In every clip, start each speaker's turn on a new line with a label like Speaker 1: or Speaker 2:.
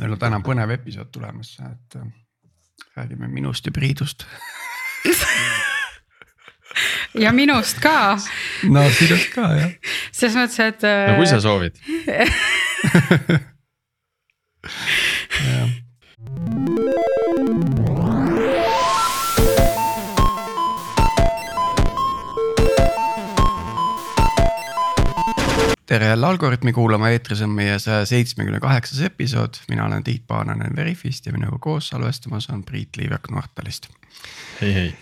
Speaker 1: meil on täna põnev episood tulemas, et äh, räägime minust ja Priidust
Speaker 2: ja minust ka.
Speaker 1: no sinust ka jah.
Speaker 2: selles mõttes, et.
Speaker 3: no kui sa soovid
Speaker 1: tere jälle Algorütmi kuulama, eetris on meie saja seitsmekümne kaheksas episood, mina olen Tiit Paananen Veriffist ja minuga koos salvestamas on Priit Liivak Nortalist.
Speaker 3: hei, hei.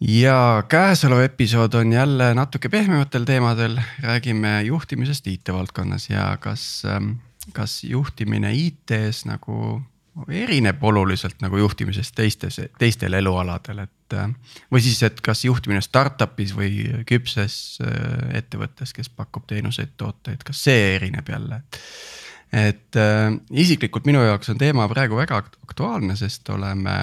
Speaker 1: ja käesolev episood on jälle natuke pehmematel teemadel, räägime juhtimisest IT-valdkonnas ja kas, ähm, kas juhtimine IT-s nagu erineb oluliselt nagu juhtimisest teistes, teistel elualadel, et. Või siis, et kas juhtimine startup'is või küpses äh, ettevõttes, kes pakub teenuseid, tooteid, kas see erineb jälle? et äh, isiklikult minu jaoks on teema praegu väga aktuaalne, sest oleme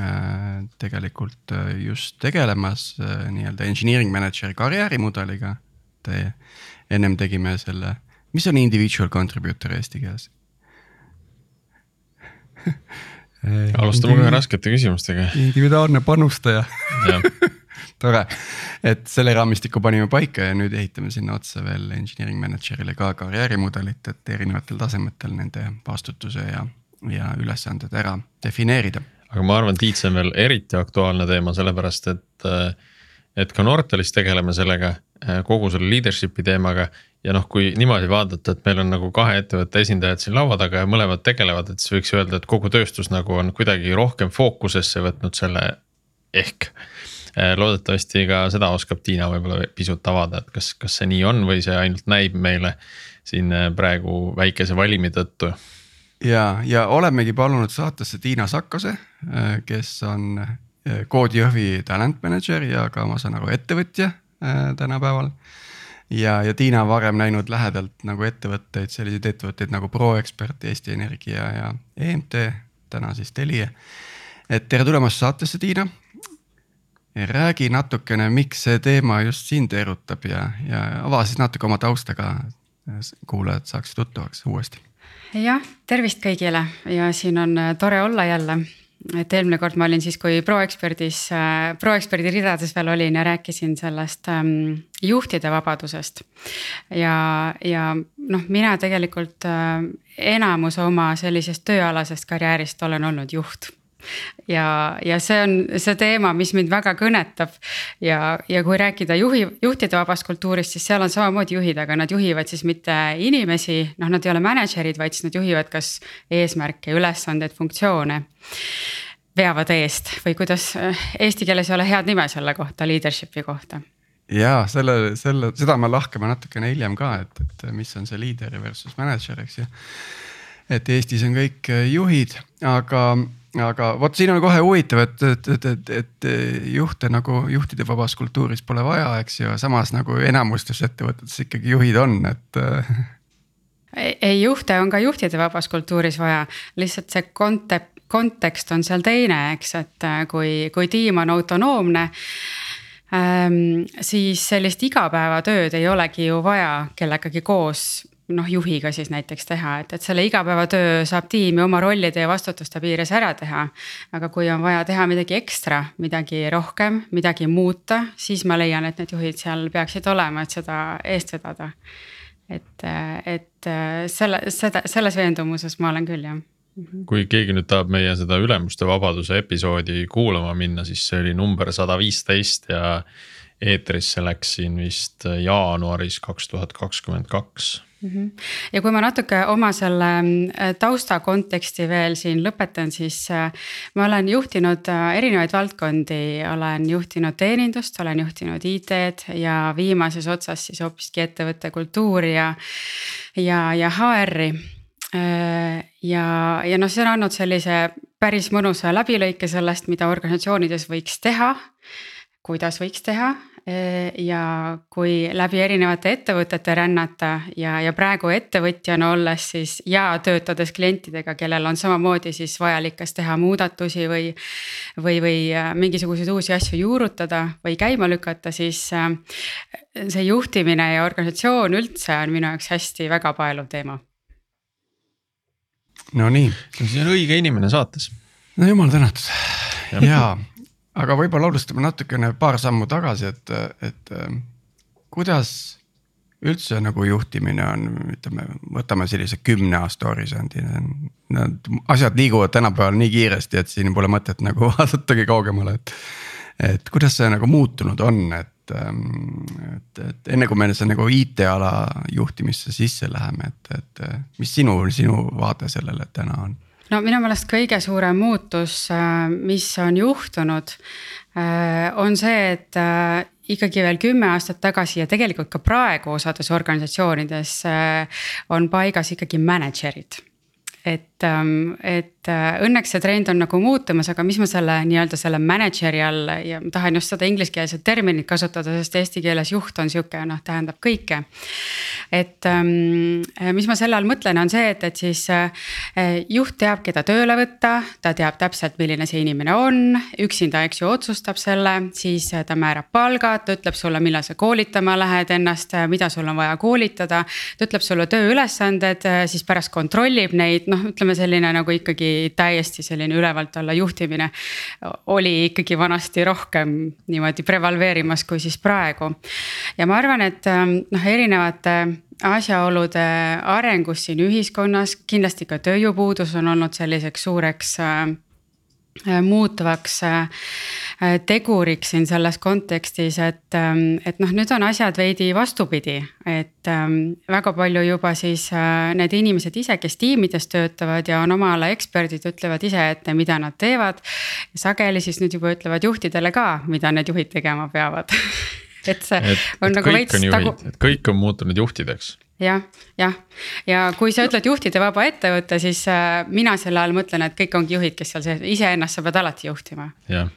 Speaker 1: äh, tegelikult äh, just tegelemas äh, nii-öelda engineering manager'i karjäärimudeliga. ennem tegime selle, mis on individual contributor eesti keeles
Speaker 3: alustame kohe raskete küsimustega.
Speaker 1: individuaalne panustaja tore, et selle raamistiku panime paika ja nüüd ehitame sinna otsa veel engineering manager'ile ka karjäärimudelit, et erinevatel tasemetel nende vastutuse ja, ja ülesanded ära defineerida.
Speaker 3: aga ma arvan, Tiit, see on veel eriti aktuaalne teema, sellepärast et, et ka Nortalis tegeleme sellega kogu selle leadership'i teemaga ja noh, kui niimoodi vaadata, et meil on nagu kahe ettevõtte esindajad siin laua taga ja mõlemad tegelevad, et siis võiks öelda, et kogu tööstus nagu on kuidagi rohkem fookusesse võtnud selle ehk. Äh, loodetavasti ka seda oskab Tiina võib-olla pisut avada, et kas, kas see nii on või see ainult näib meile siin äh, praegu väikese valimi tõttu.
Speaker 1: ja, ja olemegi palunud saatesse Tiina Sakkose, äh, kes on Code Jõhvi talent manager ja ka ma saan aru ettevõtja tänapäeval ja, ja Tiina varem näinud lähedalt nagu ettevõtteid, selliseid ettevõtteid nagu ProExpert, Eesti Energia ja EMT, täna siis Telia. et tere tulemast saatesse, Tiina. räägi natukene, miks see teema just sind erutab ja, ja ava siis natuke oma tausta ka, kuulajad saaksid tuttavaks uuesti.
Speaker 2: jah, tervist kõigile ja siin on tore olla jälle et eelmine kord ma olin siis, kui ProExperdis äh,, ProExperdi ridades veel olin ja rääkisin sellest ähm, juhtide vabadusest. ja, ja noh, mina tegelikult äh, enamus oma sellisest tööalasest karjäärist olen olnud juht ja, ja see on see teema, mis mind väga kõnetab. ja, ja kui rääkida juhi, juhtide vabast kultuurist, siis seal on samamoodi juhid, aga nad juhivad siis mitte inimesi, noh, nad ei ole manager'id, vaid siis nad juhivad kas eesmärke, ülesandeid, funktsioone. veavad eest või kuidas eesti keeles ei ole head nime selle kohta, leadership'i kohta
Speaker 1: ja selle, selle, seda me lahkame natukene hiljem ka, et, et mis on see liider versus manager, eks ju. et Eestis on kõik juhid, aga aga vot siin on kohe huvitav, et, et, et, et, et juhte nagu juhtide vabas kultuuris pole vaja, eks ju, samas nagu enamustes ettevõtetes ikkagi juhid on, et
Speaker 2: ei, juhte on ka juhtide vabas kultuuris vaja, lihtsalt see konte-, kontekst on seal teine, eks, et äh, kui, kui tiim on autonoomne ähm,. siis sellist igapäevatööd ei olegi ju vaja kellegagi koos noh, juhiga siis näiteks teha, et, et selle igapäevatöö saab tiim ju oma rollide ja vastutuste piires ära teha. aga kui on vaja teha midagi ekstra, midagi rohkem, midagi muuta, siis ma leian, et need juhid seal peaksid olema, et seda eest vedada. et, et selle, seda, selles veendumuses ma olen küll jah
Speaker 3: mhm. kui keegi nüüd tahab meie seda ülemuste vabaduse episoodi kuulama minna, siis see oli number sada viisteist ja eetrisse läks siin vist jaanuaris kaks tuhat kakskümmend kaks.
Speaker 2: Ja kui ma natuke oma selle äh, tausta konteksti veel siin lõpetan, siis äh, ma olen juhtinud äh, erinevaid valdkondi, olen juhtinud teenindust, olen juhtinud IT-d ja viimases otsas siis hoopiski ettevõtte kultuuri ja, ja, ja HR-i. ja, ja noh, see on andnud sellise päris mõnusa läbilõike sellest, mida organisatsioonides võiks teha kuidas võiks teha ja kui läbi erinevate ettevõtete rännata ja, ja praegu ettevõtjana olles siis ja töötades klientidega, kellel on samamoodi siis vajalik kas teha muudatusi või. või, või äh, mingisuguseid uusi asju juurutada või käima lükata, siis äh, see juhtimine ja organisatsioon üldse on minu jaoks hästi väga paeluv teema
Speaker 1: Nonii.
Speaker 3: siis on õige inimene saates.
Speaker 1: no jumal tänatud ja, ja, aga võib-olla alustame natukene paar sammu tagasi, et, et kuidas üldse nagu juhtimine on, ütleme, võtame sellise kümne aasta horisondi. Need asjad liiguvad tänapäeval nii kiiresti, et siin pole mõtet nagu vaadatagi kaugemale, et. et kuidas see nagu muutunud on, et, et, et enne kui me see nagu IT-ala juhtimisse sisse läheme, et, et mis sinu, sinu vaade sellele täna on?
Speaker 2: No minu meelest kõige suurem muutus, mis on juhtunud, on see, et ikkagi veel kümme aastat tagasi ja tegelikult ka praegu osades organisatsioonides äh, on paigas ikkagi mänedžerid. Et, et äh, õnneks see trend on nagu muutumas, aga mis ma selle nii-öelda selle manager'i all ja ma tahan just seda ingliskeelset terminit kasutada, sest eesti keeles juht on sihuke noh, tähendab kõike. et ähm, mis ma selle all mõtlen, on see, et, et siis äh, juht teab, keda tööle võtta, ta teab täpselt, milline see inimene on, üksinda, eks ju, otsustab selle, siis ta määrab palgad, ta ütleb sulle, millal sa koolitama lähed ennast, mida sul on vaja koolitada. ta ütleb sulle tööülesanded, siis pärast kontrollib neid, noh noh, ütleme selline nagu ikkagi täiesti selline ülevalt alla juhtimine. oli ikkagi vanasti rohkem niimoodi prevaleerimas kui siis praegu. ja ma arvan, et ähm, noh, erinevate asjaolude arengus siin ühiskonnas, kindlasti ka tööjõupuudus on olnud selliseks suureks äh, Äh, muutuvaks äh, teguriks siin selles kontekstis, et, ähm, et noh, nüüd on asjad veidi vastupidi, et ähm, väga palju juba siis äh, need inimesed ise, kes tiimides töötavad ja on oma ala eksperdid, ütlevad ise ette, mida nad teevad. sageli siis nüüd juba ütlevad juhtidele ka, mida need juhid tegema peavad et see et, on et nagu veits
Speaker 3: tagu. et kõik on muutunud juhtideks
Speaker 2: jah, jah, ja kui sa ütled juhtide vaba ettevõte, siis äh, mina selle all mõtlen, et kõik ongi juhid, kes seal sees, iseennast sa pead alati juhtima.
Speaker 3: jah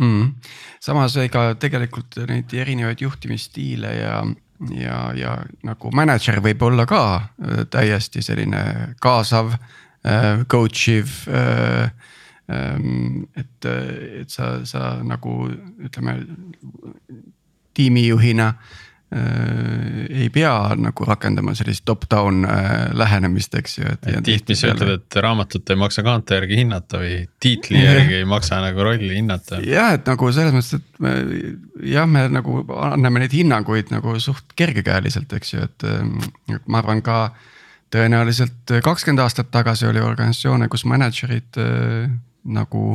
Speaker 1: mm.. samas ega tegelikult neid erinevaid juhtimisstiile ja, ja, ja nagu mänedžer võib olla ka äh, täiesti selline kaasav äh,, coach iv äh,. Ähm, et, et sa, sa nagu ütleme tiimijuhina äh, ei pea nagu rakendama sellist top-down äh, lähenemist, eks ju,
Speaker 3: et. tihti sa ütled, et raamatut ei maksa kaante järgi hinnata või tiitli järgi ei maksa nagu rolli hinnata.
Speaker 1: jah, et nagu selles mõttes, et me jah, me nagu anname neid hinnanguid nagu suht kergekäeliselt, eks ju, et, et ma arvan ka tõenäoliselt kakskümmend aastat tagasi oli organisatsioone, kus mänedžerid äh, nagu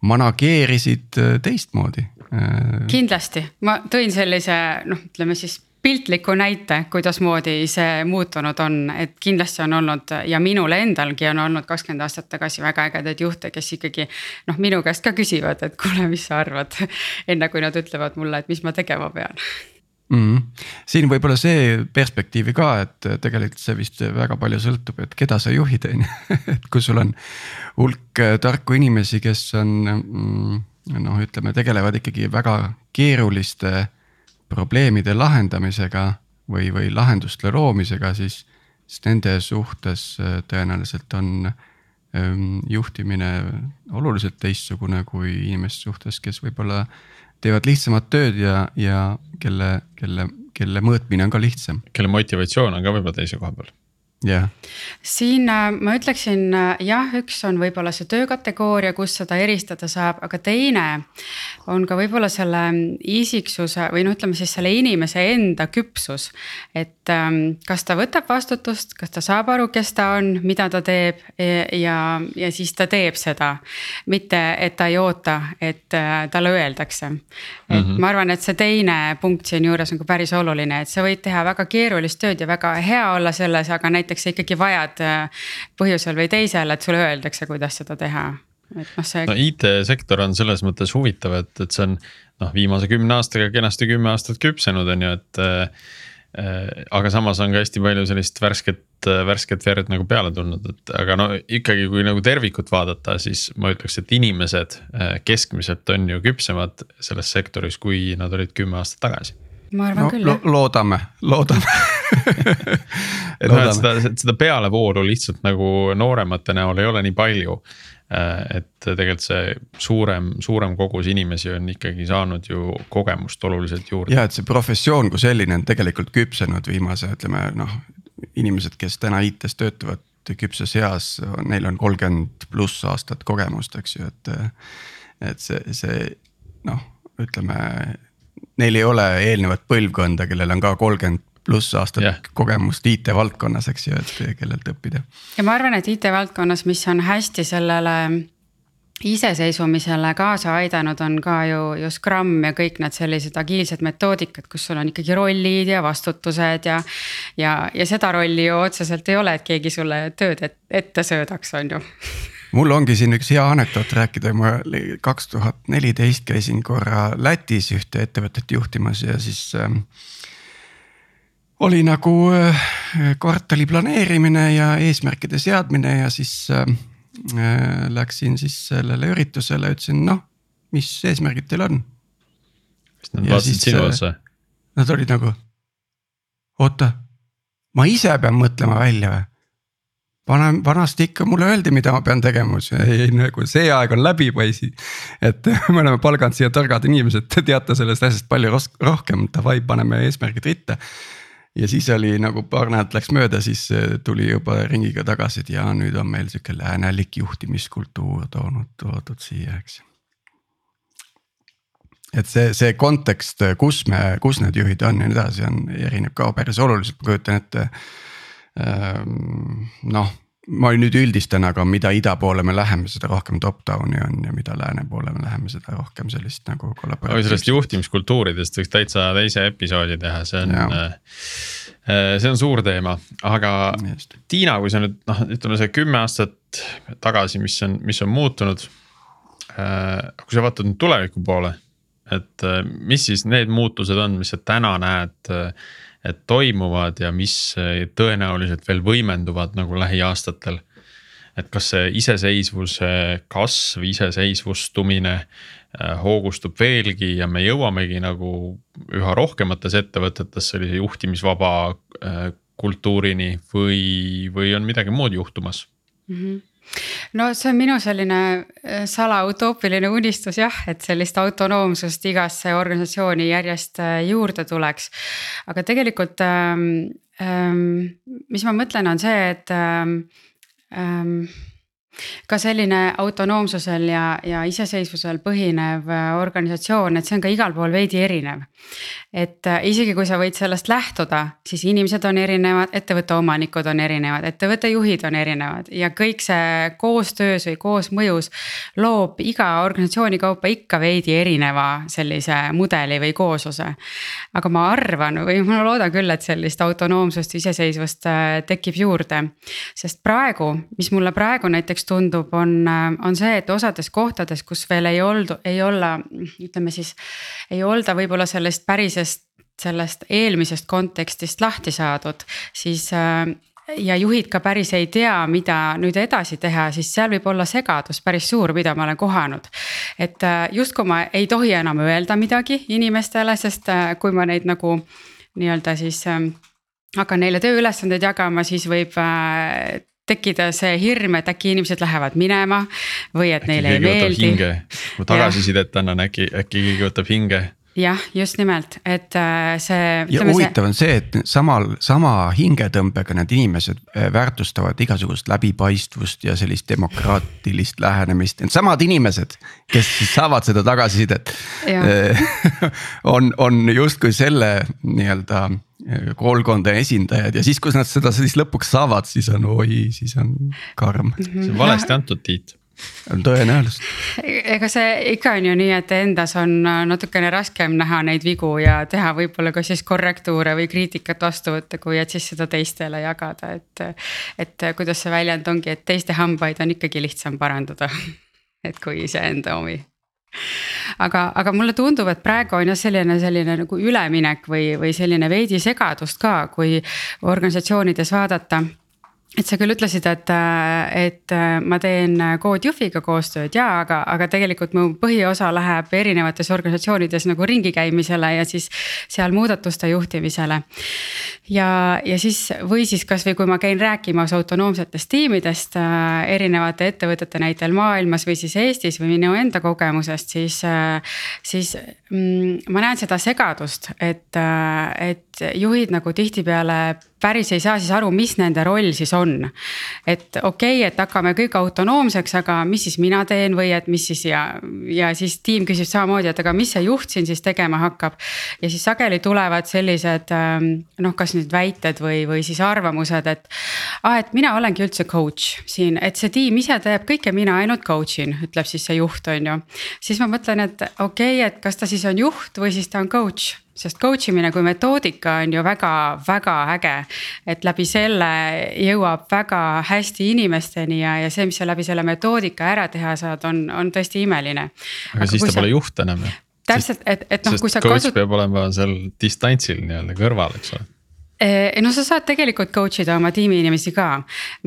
Speaker 1: manageerisid teistmoodi
Speaker 2: kindlasti, ma tõin sellise noh, ütleme siis piltliku näite, kuidasmoodi see muutunud on, et kindlasti on olnud ja minul endalgi on olnud kakskümmend aastat tagasi väga ägedaid juhte, kes ikkagi. noh, minu käest ka küsivad, et kuule, mis sa arvad, enne kui nad ütlevad mulle, et mis ma tegema pean
Speaker 1: mm. -hmm. siin võib-olla see perspektiivi ka, et tegelikult see vist väga palju sõltub, et keda sa juhid, on ju, et kui sul on hulk tarku inimesi, kes on mm, noh, ütleme, tegelevad ikkagi väga keeruliste probleemide lahendamisega või, või lahenduste loomisega, siis, siis nende suhtes äh, tõenäoliselt on ähm, juhtimine oluliselt teistsugune kui inimeste suhtes, kes võib-olla teevad lihtsamat tööd ja, ja kelle, kelle, kelle mõõtmine on ka lihtsam.
Speaker 3: kelle motivatsioon on ka võib-olla teise koha peal
Speaker 1: yeah..
Speaker 2: siin äh, ma ütleksin äh, jah, üks on võib-olla see töökategooria, kus seda eristada saab, aga teine on ka võib-olla selle isiksuse või no ütleme siis selle inimese enda küpsus. et ähm, kas ta võtab vastutust, kas ta saab aru, kes ta on, mida ta teeb ja, ja siis ta teeb seda. mitte, et ta ei oota, et äh, talle öeldakse. et mm -hmm. ma arvan, et see teine punkt siinjuures on ka päris oluline, et sa võid teha väga keerulist tööd ja väga hea olla selles, aga näiteks näiteks sa ikkagi vajad äh, põhjusel või teisel, et sulle öeldakse, kuidas seda teha et noh, see.
Speaker 3: no IT-sektor on selles mõttes huvitav, et, et see on noh, viimase kümne aastaga kenasti kümme aastat küpsenud, on ju, et äh,. aga samas on ka hästi palju sellist värsket, värsket verd nagu peale tulnud, et aga no ikkagi, kui nagu tervikut vaadata, siis ma ütleks, et inimesed äh, keskmiselt on ju küpsemad selles sektoris, kui nad olid kümme aastat tagasi
Speaker 2: ma arvan no, küll
Speaker 1: lo. loodame, loodame
Speaker 3: et noh, et seda, seda pealevoolu lihtsalt nagu nooremate näol ei ole nii palju. Äh, et tegelikult see suurem, suurem kogus inimesi on ikkagi saanud ju kogemust oluliselt juurde.
Speaker 1: ja et see professioon kui selline on tegelikult küpsenud viimase, ütleme noh, inimesed, kes täna IT-s töötavad, küpses eas, neil on kolmkümmend pluss aastat kogemust, eks ju, et. et see, see noh, ütleme neil ei ole eelnevat põlvkonda, kellel on ka kolmkümmend pluss aastat yeah. kogemust IT-valdkonnas, eks ju, et kellelt õppida.
Speaker 2: ja ma arvan, et IT-valdkonnas, mis on hästi sellele iseseisvumisele kaasa aidanud, on ka ju, ju Scrum ja kõik need sellised agiilsed metoodikad, kus sul on ikkagi rollid ja vastutused ja. ja, ja seda rolli ju otseselt ei ole, et keegi sulle tööd et, ette söödaks, on ju
Speaker 1: mul ongi siin üks hea anekdoot rääkida, ma kaks tuhat neliteist käisin korra Lätis ühte ettevõtet juhtimas ja siis äh, oli nagu äh, kvartali planeerimine ja eesmärkide seadmine ja siis äh, äh läksin siis sellele üritusele, ütlesin noh, mis eesmärgid teil on.
Speaker 3: siis nad vaatasid sinu äh, otsa?
Speaker 1: Nad olid nagu, oota, ma ise pean mõtlema välja või? Vanem, vanasti ikka mulle öeldi, mida ma pean tegema, siis ei, ei nagu see aeg on läbi, poisid. et me oleme palganud siia targad inimesed, te teate sellest asjast palju rohkem, davai, paneme eesmärgid ritta. ja siis oli nagu paar nädalat läks mööda, siis eh, tuli juba ringiga tagasi, et ja nüüd on meil sihuke läänelik juhtimiskultuur toonud, toodud siia, eks et see, see kontekst, kus me, kus need juhid on ja nii edasi, on, erineb ka päris oluliselt, ma kujutan ette noh, ma nüüd üldistan, aga mida ida poole me läheme, seda rohkem top-down'i on ja mida lääne poole me läheme, seda rohkem sellist nagu.
Speaker 3: aga sellest juhtimiskultuuridest võiks täitsa teise episoodi teha, see on. Äh, äh, see on suur teema, aga Just. Tiina, kui sa nüüd noh, ütleme see kümme aastat tagasi, mis on, mis on muutunud. Äh, kui sa vaatad nüüd tuleviku poole, et mis siis need muutused on, mis sa täna näed et toimuvad ja mis eh, tõenäoliselt veel võimenduvad nagu lähiaastatel. et kas see iseseisvuse kasv, iseseisvustumine eh, hoogustub veelgi ja me jõuamegi nagu üha rohkemates ettevõtetes sellise juhtimisvaba eh, kultuurini või, või on midagi muud juhtumas mm?
Speaker 2: -hmm no see on minu selline äh, salautoopiline unistus jah, et sellist autonoomsust igasse organisatsiooni järjest äh, juurde tuleks. aga tegelikult ähm, ähm, mis ma mõtlen, on see, et ähm, ähm, ka selline autonoomsusel ja, ja iseseisvusel põhinev äh, organisatsioon, et see on ka igal pool veidi erinev. et äh, isegi kui sa võid sellest lähtuda, siis inimesed on erinevad, ettevõtte omanikud on erinevad, ettevõtte juhid on erinevad ja kõik see koostöös või koosmõjus. loob iga organisatsiooni kaupa ikka veidi erineva sellise mudeli või koosluse. aga ma arvan või ma loodan küll, et sellist autonoomsust, iseseisvust äh, tekib juurde. sest praegu, mis mulle praegu näiteks tundub, on, on see, et osades kohtades, kus veel ei oldu, ei olla, ütleme siis. ei olda võib-olla sellest pärisest, sellest eelmisest kontekstist lahti saadud, siis ja juhid ka päris ei tea, mida nüüd edasi teha, siis seal võib olla segadus päris suur, mida ma olen kohanud. et justkui ma ei tohi enam öelda midagi inimestele, sest kui ma neid nagu nii-öelda siis hakkan neile tööülesandeid jagama, siis võib tekkida see hirm, et äkki inimesed lähevad minema või et äkki neile ei meeldi.
Speaker 3: kui tagasisidet annan, äkki, äkki keegi võtab hinge
Speaker 2: jah, just nimelt, et äh, see.
Speaker 1: ja huvitav see... on see, et samal, sama hingetõmbega need inimesed äh, väärtustavad igasugust läbipaistvust ja sellist demokraatilist lähenemist, needsamad inimesed, kes siis saavad seda tagasisidet. Äh, on, on justkui selle nii-öelda koolkonda esindajad ja siis, kus nad seda siis lõpuks saavad, siis on oi, siis on karm.
Speaker 3: see on valesti antud, Tiit
Speaker 1: tõenäoliselt.
Speaker 2: ega see ikka on ju nii, et endas on natukene raskem näha neid vigu ja teha võib-olla ka siis korrektuure või kriitikat vastu võtta, kui et siis seda teistele jagada, et. et kuidas see väljend ongi, et teiste hambaid on ikkagi lihtsam parandada et kui iseenda omi aga, aga mulle tundub, et praegu on jah selline, selline nagu üleminek või, või selline veidi segadust ka, kui organisatsioonides vaadata et sa küll ütlesid, et, et ma teen CodeJufiga koostööd ja, aga, aga tegelikult mu põhiosa läheb erinevates organisatsioonides nagu ringi käimisele ja siis seal muudatuste juhtimisele. ja, ja siis või siis kasvõi kui ma käin rääkimas autonoomsetest tiimidest äh, erinevate ettevõtete näitel maailmas või siis Eestis või minu enda kogemusest, siis äh,, siis mm, ma näen seda segadust, et äh,, et juhid nagu tihtipeale päris ei saa siis aru, mis nende roll siis on. et okei okay,, et hakkame kõik autonoomseks, aga mis siis mina teen või et mis siis ja, ja siis tiim küsib samamoodi, et aga mis see juht siin siis tegema hakkab. ja siis sageli tulevad sellised ähm, noh, kas nüüd väited või, või siis arvamused, et. aa, et mina olengi üldse coach siin, et see tiim ise teeb kõike, mina ainult coach in, ütleb siis see juht, on ju. siis ma mõtlen, et okei okay,, et kas ta siis on juht või siis ta on coach sest coach imine kui metoodika on ju väga-väga äge. et läbi selle jõuab väga hästi inimesteni ja, ja see, mis sa läbi selle metoodika ära teha saad, on, on tõesti imeline.
Speaker 3: aga siis ta sa... pole juht enam ju.
Speaker 2: täpselt, et, et noh, kui sa
Speaker 3: coach kasut... peab olema seal distantsil nii-öelda kõrval, eks ole
Speaker 2: no sa saad tegelikult coach ida oma tiimi inimesi ka,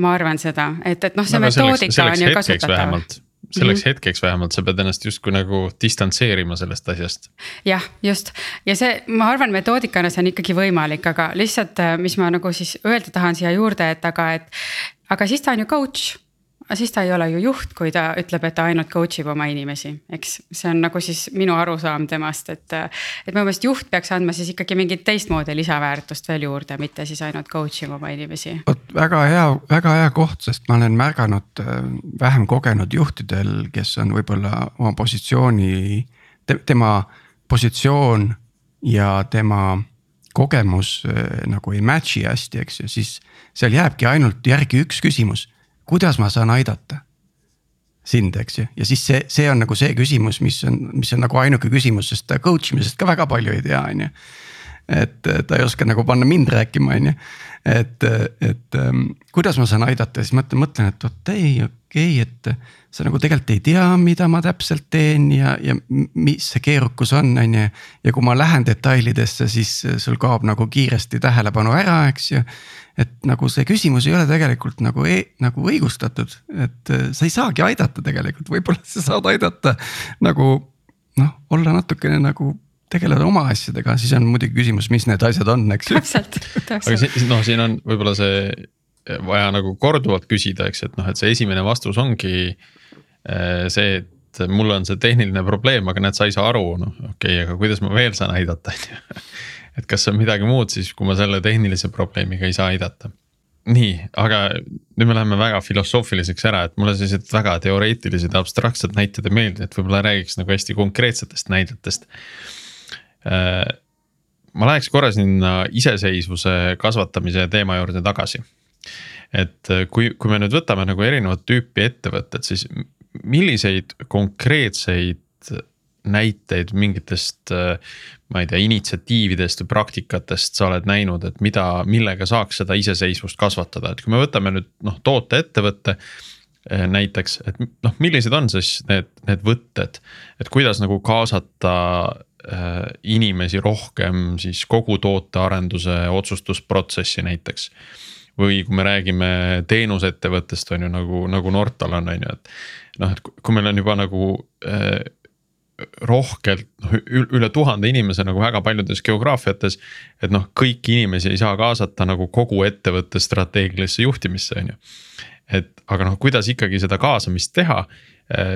Speaker 2: ma arvan seda, et, et noh, see no, metoodika selleks, selleks on ju kasutatav
Speaker 3: selleks mm -hmm. hetkeks vähemalt sa pead ennast justkui nagu distantseerima sellest asjast.
Speaker 2: jah, just ja see, ma arvan, metoodikana see on ikkagi võimalik, aga lihtsalt, äh, mis ma nagu siis öelda tahan siia juurde, et aga, et. aga siis ta on ju coach aga siis ta ei ole ju juht, kui ta ütleb, et ta ainult coach ib oma inimesi, eks. see on nagu siis minu arusaam temast, et, et minu meelest juht peaks andma siis ikkagi mingit teistmoodi lisaväärtust veel juurde, mitte siis ainult coach ima oma inimesi.
Speaker 1: vot väga hea, väga hea koht, sest ma olen märganud äh, vähem kogenud juhtidel, kes on võib-olla oma positsiooni te,, tema positsioon ja tema kogemus äh, nagu ei match'i hästi, eks ju, siis seal jääbki ainult järgi üks küsimus kuidas ma saan aidata sind, eks ju, ja siis see, see on nagu see küsimus, mis on, mis on nagu ainuke küsimus, sest coach imisest ka väga palju ei tea, on ju. Et ta ei oska nagu panna mind rääkima, on ju, et, et um, kuidas ma saan aidata, siis mõtlen, mõtlen, et vot ei, okei okay,, et sa nagu tegelikult ei tea, mida ma täpselt teen ja, ja mis see keerukus on, on ju. ja kui ma lähen detailidesse, siis sul kaob nagu kiiresti tähelepanu ära, eks ju. et nagu see küsimus ei ole tegelikult nagu e, nagu õigustatud, et sa ei saagi aidata tegelikult, võib-olla sa saad aidata nagu noh, olla natukene nagu tegeleda oma asjadega, siis on muidugi küsimus, mis need asjad on, eks
Speaker 2: ju. täpselt,
Speaker 3: täpselt. aga siin, noh, siin on võib-olla see vaja nagu korduvalt küsida, eks, et noh, et see esimene vastus ongi Äh, see, et mul on see tehniline probleem, aga näed, sa ei saa aru, noh okei okay,, aga kuidas ma veel saan aidata, on ju. et kas on midagi muud siis, kui ma selle tehnilise probleemiga ei saa aidata. nii, aga nüüd me läheme väga filosoofiliseks ära, et mulle sellised väga teoreetilised ja abstraktsed näited ei meeldi, et võib-olla räägiks nagu hästi konkreetsetest näidetest ma läheks korra sinna iseseisvuse kasvatamise teema juurde tagasi. et kui, kui me nüüd võtame nagu erinevat tüüpi ettevõtted, siis milliseid konkreetseid näiteid mingitest, ma ei tea, initsiatiividest või praktikatest sa oled näinud, et mida, millega saaks seda iseseisvust kasvatada, et kui me võtame nüüd noh, tooteettevõtte näiteks, et noh, millised on siis need, need võtted, et kuidas nagu kaasata äh, inimesi rohkem siis kogu tootearenduse otsustusprotsessi näiteks või kui me räägime teenusettevõttest on ju nagu, nagu Nortal on, on ju, et noh, et kui meil on juba nagu äh, rohkelt noh üle tuhande inimese nagu väga paljudes geograafiates. et noh, kõiki inimesi ei saa kaasata nagu kogu ettevõtte strateegilisse juhtimisse, on ju. et aga noh, kuidas ikkagi seda kaasamist teha äh,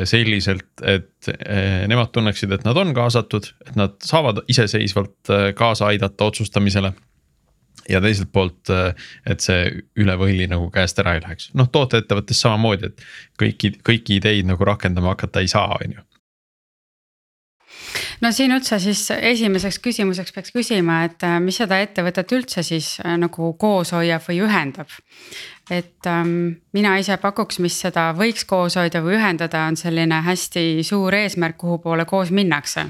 Speaker 3: selliselt, et äh, nemad tunneksid, et nad on kaasatud, et nad saavad iseseisvalt äh, kaasa aidata otsustamisele. Ja teiselt poolt, äh, et see üle võlli nagu käest ära ei läheks, noh tooteettevõttes samamoodi, et kõiki, kõiki ideid nagu rakendama hakata ei saa, on ju.
Speaker 2: No siin üldse siis esimeseks küsimuseks peaks küsima, et äh, mis seda ettevõtet üldse siis äh, nagu koos hoiab või ühendab. Et ähm, mina ise pakuks, mis seda võiks koos hoida või ühendada, on selline hästi suur eesmärk, kuhu poole koos minnakse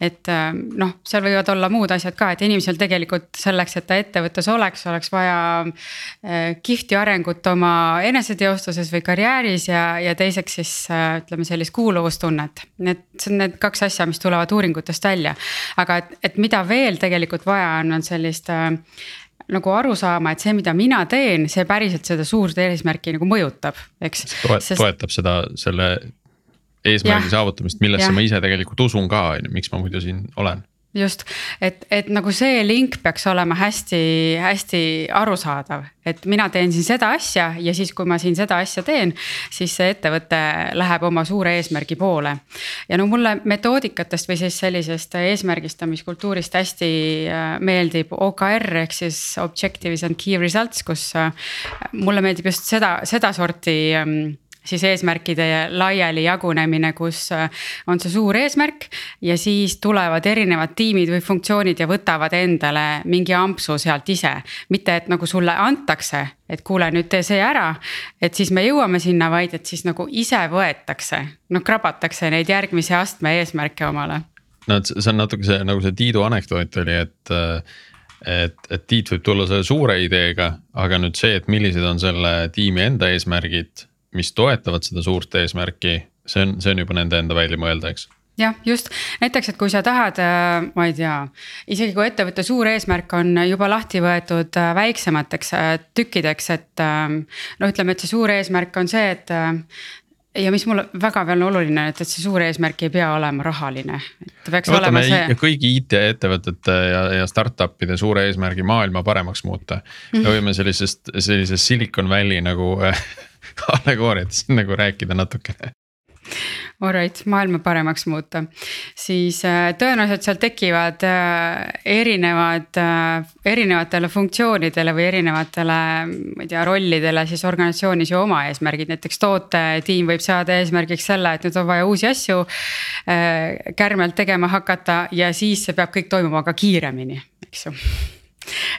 Speaker 2: et äh, noh, seal võivad olla muud asjad ka, et inimesel tegelikult selleks, et ta ettevõttes oleks, oleks vaja äh, kihvti arengut oma eneseteostuses või karjääris ja, ja teiseks siis äh, ütleme sellist kuuluvustunnet. Need, see on need kaks asja, mis tulevad uuringutest välja, aga et, et mida veel tegelikult vaja on, on sellist nagu aru saama, et see, mida mina teen, see päriselt seda suurt eesmärki nagu mõjutab, eks.
Speaker 3: toet-, toetab seda, selle eesmärgi ja. saavutamist, millesse ja. ma ise tegelikult usun ka, on ju, miks ma muidu siin olen
Speaker 2: just, et, et nagu see link peaks olema hästi-hästi arusaadav, et mina teen siin seda asja ja siis, kui ma siin seda asja teen, siis see ettevõte läheb oma suure eesmärgi poole. ja no mulle metoodikatest või siis sellisest eesmärgistamiskultuurist hästi äh, meeldib OKR ehk siis objectives and key results, kus äh, mulle meeldib just seda, sedasorti ähm, siis eesmärkide laiali jagunemine, kus äh, on see suur eesmärk. ja siis tulevad erinevad tiimid või funktsioonid ja võtavad endale mingi ampsu sealt ise. mitte, et nagu sulle antakse, et kuule, nüüd tee see ära, et siis me jõuame sinna, vaid et siis nagu ise võetakse, noh krabatakse neid järgmise astme eesmärke omale.
Speaker 3: no see on natuke see nagu see Tiidu anekdoot oli, et et, et Tiit võib tulla selle suure ideega, aga nüüd see, et millised on selle tiimi enda eesmärgid mis toetavad seda suurt eesmärki, see on, see on juba nende enda välja mõelda, eks
Speaker 2: jah, just näiteks, et kui sa tahad, äh, ma ei tea, isegi kui ettevõtte suur eesmärk on juba lahti võetud äh, väiksemateks äh, tükkideks, et no ütleme, et see suur eesmärk on see, et ja mis mulle väga veel oluline, et, et see suur eesmärk ei pea olema rahaline. ta peaks
Speaker 3: Võtame
Speaker 2: olema see.
Speaker 3: kõigi IT-ettevõtete ja, ja startup'ide suure eesmärgi maailma paremaks muuta mm. -hmm. me võime sellisest, sellisest Silicon Valley nagu allegooriatest nagu rääkida natukene.
Speaker 2: Alright, maailma paremaks muuta, siis äh, tõenäoliselt seal tekivad äh, erinevad, äh, erinevatele funktsioonidele või erinevatele, ma ei tea, rollidele siis organisatsioonis ju oma eesmärgid, näiteks tootetiim võib seada eesmärgiks selle, et nüüd on vaja uusi asju kärmelt tegema hakata ja siis see peab kõik toimuma ka kiiremini, eks ju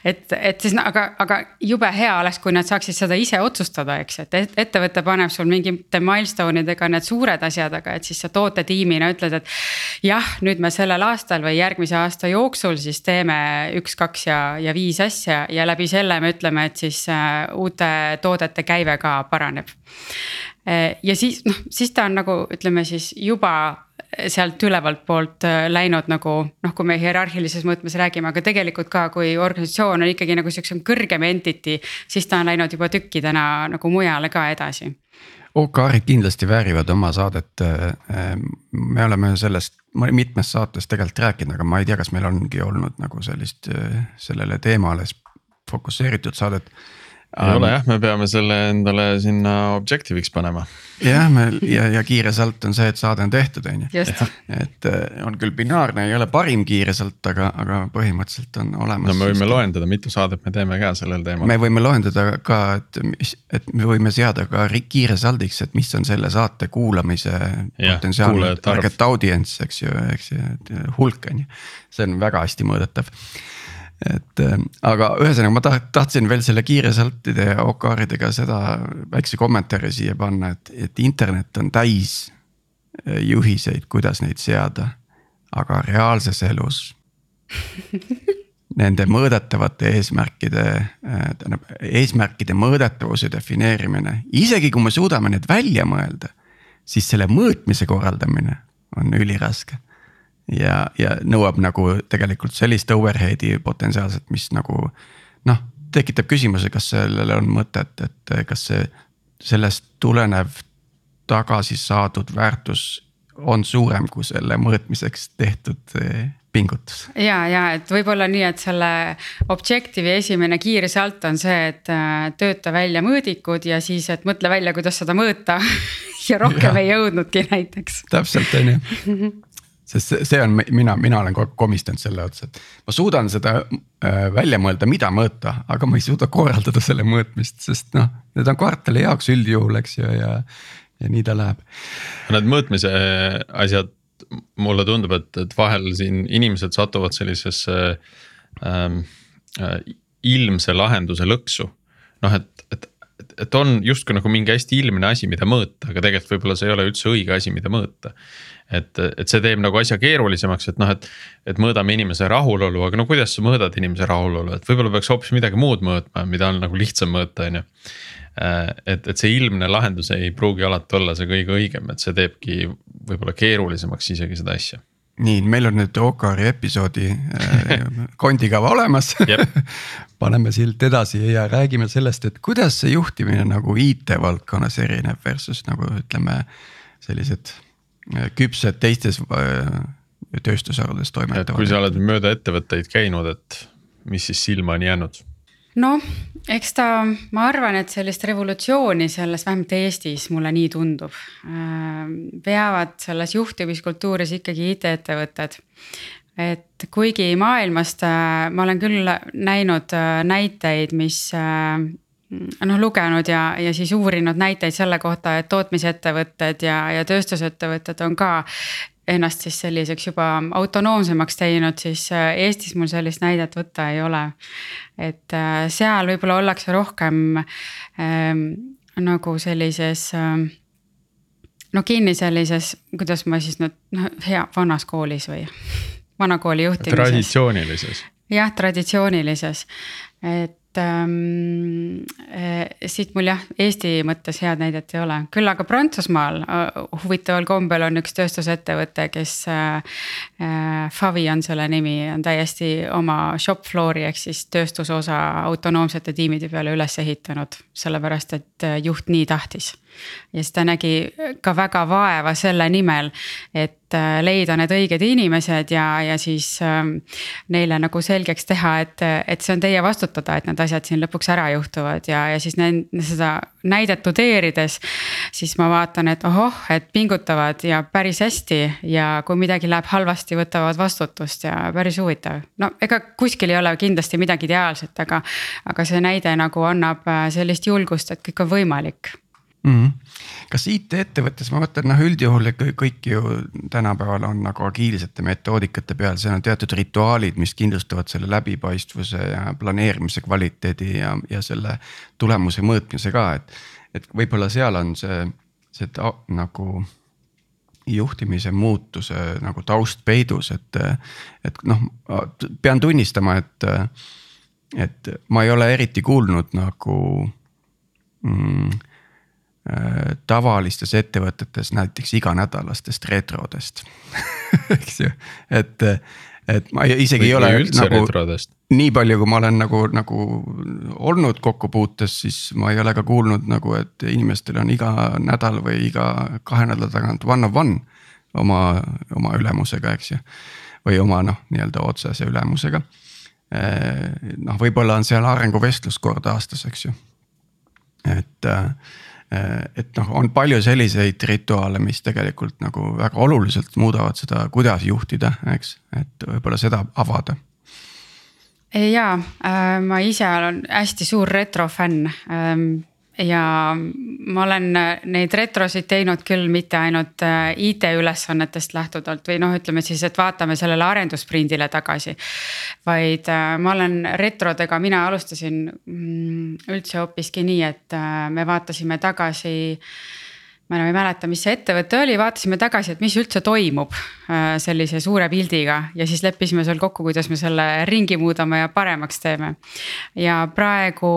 Speaker 2: et, et siis aga, aga jube hea oleks, kui nad saaksid seda ise otsustada, eks, et ettevõte paneb sul mingite milstone idega need suured asjad, aga et siis sa tootetiimina ütled, et. jah, nüüd me sellel aastal või järgmise aasta jooksul siis teeme üks, kaks ja, ja viis asja ja läbi selle me ütleme, et siis äh, uute toodete käive ka paraneb ja siis noh, siis ta on nagu ütleme siis juba sealt ülevalt poolt äh, läinud nagu noh, kui me hierarhilises mõõtmes räägime, aga tegelikult ka, kui organisatsioon on ikkagi nagu siukse kõrgem entity, siis ta on läinud juba tükkidena nagu mujale ka edasi.
Speaker 1: OKR-id kindlasti väärivad oma saadet. Äh, me oleme sellest mitmes saates tegelikult rääkinud, aga ma ei tea, kas meil ongi olnud nagu sellist sellele teemale fokusseeritud saadet
Speaker 3: ei um, ole jah, me peame selle endale sinna objective'iks panema.
Speaker 1: jah, me ja, ja kiire salt on see, et saade on tehtud, on ju. et äh, on küll binaarne, ei ole parim kiire salt, aga, aga põhimõtteliselt on olemas.
Speaker 3: no me võime loendada, mitu saadet me teeme ka sellel teemal.
Speaker 1: me võime loendada ka, et mis, et me võime seada ka kiire saldiks, et mis on selle saate kuulamise potentsiaalne target audience, eks ju, eks ju, hulk on ju. see on väga hästi mõõdetav et äh, aga ühesõnaga ma taht-, tahtsin veel selle kiire saltide ja OKR-idega seda väikse kommentaari siia panna, et, et internet on täis äh, juhiseid, kuidas neid seada. aga reaalses elus nende mõõdetavate eesmärkide, äh, tähendab eesmärkide mõõdetavuse defineerimine, isegi kui me suudame need välja mõelda, siis selle mõõtmise korraldamine on üliraske ja, ja nõuab nagu tegelikult sellist overhead'i potentsiaalselt, mis nagu noh, tekitab küsimuse, kas sellel on mõtet, et kas see sellest tulenev tagasi saadud väärtus on suurem kui selle mõõtmiseks tehtud eh, pingutus.
Speaker 2: ja, ja et võib-olla nii, et selle Objective'i esimene kiire salt on see, et äh, tööta välja mõõdikud ja siis, et mõtle välja, kuidas seda mõõta ja rohkem ja. ei jõudnudki näiteks.
Speaker 1: täpselt, on ju sest see, see on, mina, mina olen komistanud selle otsa, et ma suudan seda äh, välja mõelda, mida mõõta, aga ma ei suuda korraldada selle mõõtmist, sest noh, need on kvartali jaoks üldjuhul, eks ju, ja, ja nii ta läheb.
Speaker 3: Need mõõtmise äh, asjad, mulle tundub, et, et vahel siin inimesed satuvad sellisesse ähm, äh, ilmse lahenduse lõksu. noh, et, et et on justkui nagu mingi hästi ilmne asi, mida mõõta, aga tegelikult võib-olla see ei ole üldse õige asi, mida mõõta et, et see teeb nagu asja keerulisemaks, et noh, et, et mõõdame inimese rahulolu, aga no kuidas sa mõõdad inimese rahulolu, et võib-olla peaks hoopis midagi muud mõõtma, mida on nagu lihtsam mõõta, on ju. Äh, et, et see ilmne lahendus ei pruugi alati olla see kõige õigem, et see teebki võib-olla keerulisemaks isegi seda asja.
Speaker 1: Nii, meil on nüüd OKR-i episoodi äh, kondikava olemas. Paneme silt edasi ja räägime sellest, et kuidas see juhtimine nagu IT valdkonnas erineb versus nagu ütleme sellised küpsed teistes äh, tööstusharudes
Speaker 3: et kui
Speaker 1: toimetavad.
Speaker 3: sa oled mööda ettevõtteid käinud, et mis siis silma on jäänud?
Speaker 2: noh, eks ta, ma arvan, et sellist revolutsiooni selles, vähemalt Eestis mulle nii tundub. veavad selles juhtimiskultuuris ikkagi IT-ettevõtted. et kuigi maailmast äh, ma olen küll näinud äh, näiteid, mis äh, noh, lugenud ja, ja siis uurinud näiteid selle kohta, et tootmisettevõtted ja, ja tööstusettevõtted on ka ennast siis selliseks juba autonoomsemaks teinud, siis Eestis mul sellist näidet võtta ei ole. et seal võib-olla ollakse rohkem ähm, nagu sellises ähm, no kinni sellises, kuidas ma siis nüüd noh, hea vanas koolis või vanakooli juhtimises.
Speaker 3: traditsioonilises.
Speaker 2: jah, traditsioonilises, et ähm, siit mul jah, Eesti mõttes head näidet ei ole, küll aga Prantsusmaal äh, huvitaval kombel on üks tööstusettevõte, kes äh,. Favi on selle nimi, on täiesti oma shop floor'i ehk siis tööstusosa autonoomsete tiimide peale üles ehitanud, sellepärast et juht nii tahtis ja siis ta nägi ka väga vaeva selle nimel, et äh, leida need õiged inimesed ja, ja siis ähm, neile nagu selgeks teha, et, et see on teie vastutada, et need asjad siin lõpuks ära juhtuvad ja, ja siis nende seda näidet tudeerides. siis ma vaatan, et ohoh, et pingutavad ja päris hästi ja kui midagi läheb halvasti, võtavad vastutust ja päris huvitav. no ega kuskil ei ole kindlasti midagi ideaalset, aga, aga see näide nagu annab äh, sellist julgust, et kõik on võimalik
Speaker 1: mm. -hmm. kas IT-ettevõttes, ma mõtlen noh, üldjuhul kõik ju tänapäeval on nagu agiilsete metoodikate peal, seal on teatud rituaalid, mis kindlustavad selle läbipaistvuse ja planeerimise kvaliteedi ja, ja selle tulemuse mõõtmise ka, et. et võib-olla seal on see, see ta, nagu juhtimise muutuse nagu taust peidus, et, et noh, pean tunnistama, et, et ma ei ole eriti kuulnud nagu mm, tavalistes ettevõtetes näiteks iganädalastest retrodest eks ju, et, et ma isegi või, ei ole nagu retrodest. nii palju, kui ma olen nagu, nagu olnud kokkupuutes, siis ma ei ole ka kuulnud nagu, et inimestel on iga nädal või iga kahe nädala tagant one of one oma, oma ülemusega, eks ju. või oma noh, nii-öelda otsese ülemusega. Äh, noh, võib-olla on seal arenguvestlus kord aastas, eks ju, et Äh, et noh, on palju selliseid rituaale, mis tegelikult nagu väga oluliselt muudavad seda, kuidas juhtida, eks, et võib-olla seda avada.
Speaker 2: Ja äh, ma ise olen hästi suur retrofänn ähm, ja ma olen neid retrosid teinud küll mitte ainult äh, IT-ülesannetest lähtuvalt või noh, ütleme siis, et vaatame sellele arendussprindile tagasi. vaid äh, ma olen retrodega, mina alustasin mm, üldse hoopiski nii, et äh, me vaatasime tagasi ma enam ei mäleta, mis see ettevõte oli, vaatasime tagasi, et mis üldse toimub äh, sellise suure pildiga ja siis leppisime seal kokku, kuidas me selle ringi muudame ja paremaks teeme. ja praegu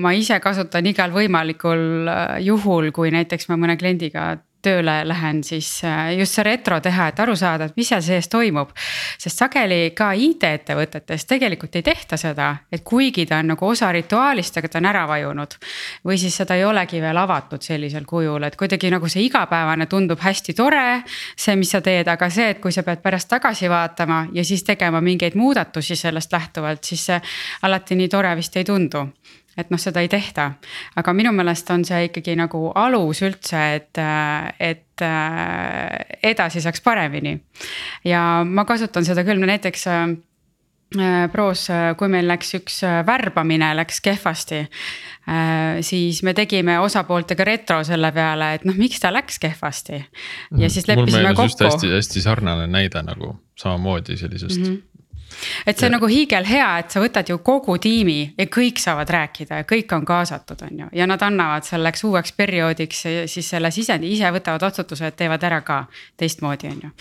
Speaker 2: ma ise kasutan igal võimalikul äh, juhul, kui näiteks ma mõne kliendiga tööle lähen, siis äh, just see retro teha, et aru saada, et mis seal sees toimub. sest sageli ka IT-ettevõtetes tegelikult ei tehta seda, et kuigi ta on nagu osa rituaalist, aga ta on ära vajunud. või siis seda ei olegi veel avatud sellisel kujul, et kuidagi nagu see igapäevane tundub hästi tore. see, mis sa teed, aga see, et kui sa pead pärast tagasi vaatama ja siis tegema mingeid muudatusi sellest lähtuvalt, siis see alati nii tore vist ei tundu et noh, seda ei tehta. aga minu meelest on see ikkagi nagu alus üldse, et, et edasi saaks paremini. ja ma kasutan seda küll, no näiteks äh, proos, kui meil läks üks värbamine läks kehvasti. siis me tegime osapooltega retro selle peale, et noh, miks ta läks kehvasti. ja mhm. siis leppisime kokku.
Speaker 3: hästi, hästi sarnane näide nagu samamoodi sellisest mm. -hmm
Speaker 2: et see on ja. nagu hiigelhea, et sa võtad ju kogu tiimi ja kõik saavad rääkida ja kõik on kaasatud, on ju, ja nad annavad selleks uueks perioodiks siis selle sisendi, ise võtavad vastutuse, et teevad ära ka teistmoodi, on ju.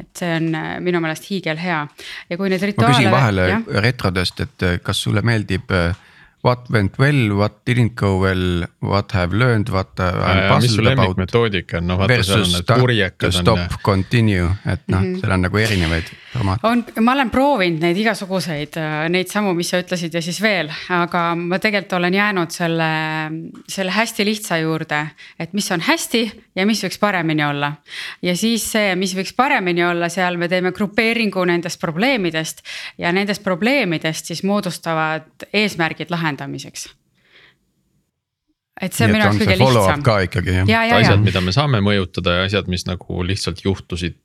Speaker 2: et see on äh, minu meelest hiigelhea ja kui neid rituaale.
Speaker 1: ma küsin vahele ja? retrodest, et äh, kas sulle meeldib äh, what went well, what didn't go well, what have learned, what I am
Speaker 3: mis su
Speaker 1: puzzled about.
Speaker 3: lemmikmetoodika on, noh vaata seal on
Speaker 1: Versus
Speaker 3: need
Speaker 1: start,
Speaker 3: purjekad on
Speaker 1: stop, continue, et noh, seal on nagu erinevaid formaate.
Speaker 2: on, ma olen proovinud neid igasuguseid, neid samu, mis sa ütlesid ja siis veel, aga ma tegelikult olen jäänud selle, selle hästi lihtsa juurde. et mis on hästi ja mis võiks paremini olla. ja siis see, mis võiks paremini olla, seal me teeme grupeeringu nendest probleemidest. ja nendest probleemidest siis moodustavad eesmärgid lahendamiseks et see on minu jaoks kõige lihtsam.
Speaker 1: ka ikkagi jah.
Speaker 2: ja, ja,
Speaker 3: asjad,
Speaker 2: ja.
Speaker 3: mida me saame mõjutada ja asjad, mis nagu lihtsalt juhtusid,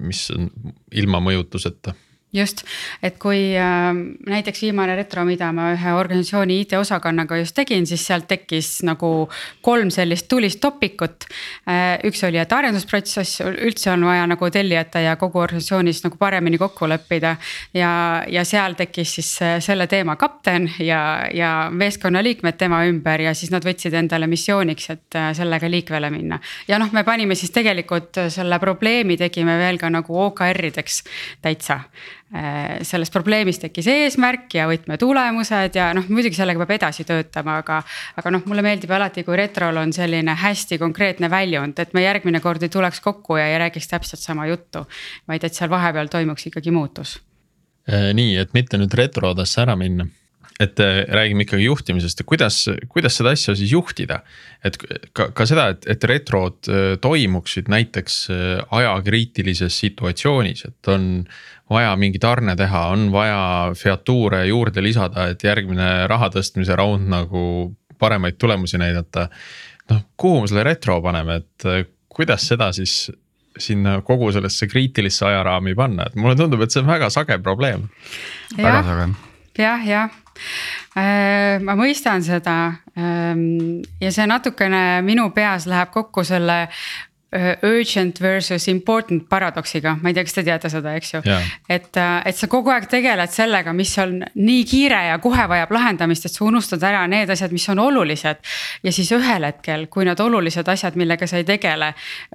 Speaker 3: mis on ilma mõjutuseta
Speaker 2: just, et kui äh, näiteks viimane retro, mida ma ühe organisatsiooni IT-osakonnaga just tegin, siis sealt tekkis nagu kolm sellist tulist topikut äh,. üks oli, et arendusprotsess üldse on vaja nagu tellijate ja kogu organisatsioonis nagu paremini kokku leppida. ja, ja seal tekkis siis selle teema kapten ja, ja meeskonnaliikmed tema ümber ja siis nad võtsid endale missiooniks, et äh, sellega liikvele minna. ja noh, me panime siis tegelikult selle probleemi tegime veel ka nagu OKR-ideks täitsa Äh, sellest probleemist tekkis eesmärk ja võtmetulemused ja noh, muidugi sellega peab edasi töötama, aga. aga noh, mulle meeldib alati, kui retrol on selline hästi konkreetne väljund, et me järgmine kord ei tuleks kokku ja ei räägiks täpselt sama juttu. vaid et seal vahepeal toimuks ikkagi muutus.
Speaker 3: Äh, nii, et mitte nüüd retrodesse ära minna et äh, räägime ikkagi juhtimisest ja kuidas, kuidas seda asja siis juhtida. et ka, ka seda, et, et retrod toimuksid näiteks ajakriitilises situatsioonis, et on vaja mingi tarne teha, on vaja featuure juurde lisada, et järgmine raha tõstmise round nagu paremaid tulemusi näidata. noh, kuhu me selle retro paneme, et äh, kuidas seda siis sinna kogu sellesse kriitilisse ajaraami panna, et mulle tundub, et see on väga sage probleem.
Speaker 1: väga sage.
Speaker 2: jah, jah äh, ma mõistan seda ähm, ja see natukene minu peas läheb kokku selle urgent versus important paradoksiga, ma ei tea, kas te teate seda, eks ju. et, äh, et sa kogu aeg tegeled sellega, mis on nii kiire ja kohe vajab lahendamist, et sa unustad ära need asjad, mis on olulised. ja siis ühel hetkel, kui need olulised asjad, millega sa ei tegele,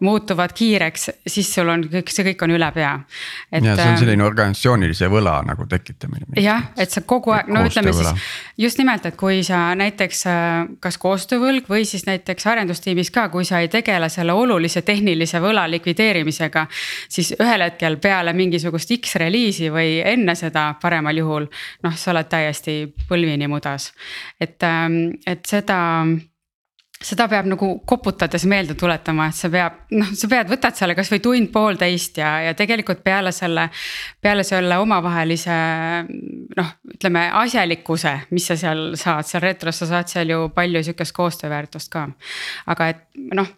Speaker 2: muutuvad kiireks, siis sul on kõik, see kõik on üle pea.
Speaker 1: ja see on ähm, selline organisatsioonilise võla nagu tekitamine.
Speaker 2: jah, et sa kogu aeg, no ütleme siis just nimelt, et kui sa näiteks äh, kas koostöövõlg või siis näiteks arendustiimis ka, kui sa ei tegele selle olulise tehnilise võla likvideerimisega. siis ühel hetkel peale mingisugust X-reliisi või enne seda paremal juhul, noh, sa oled täiesti põlvini mudas. et, ähm, et seda seda peab nagu koputades meelde tuletama, et sa peab, noh, sa pead, võtad selle kasvõi tund-poolteist ja, ja tegelikult peale selle. peale selle omavahelise noh, ütleme asjalikkuse, mis sa seal saad, seal retros sa saad seal ju palju sihukest koostööväärtust ka. aga et noh,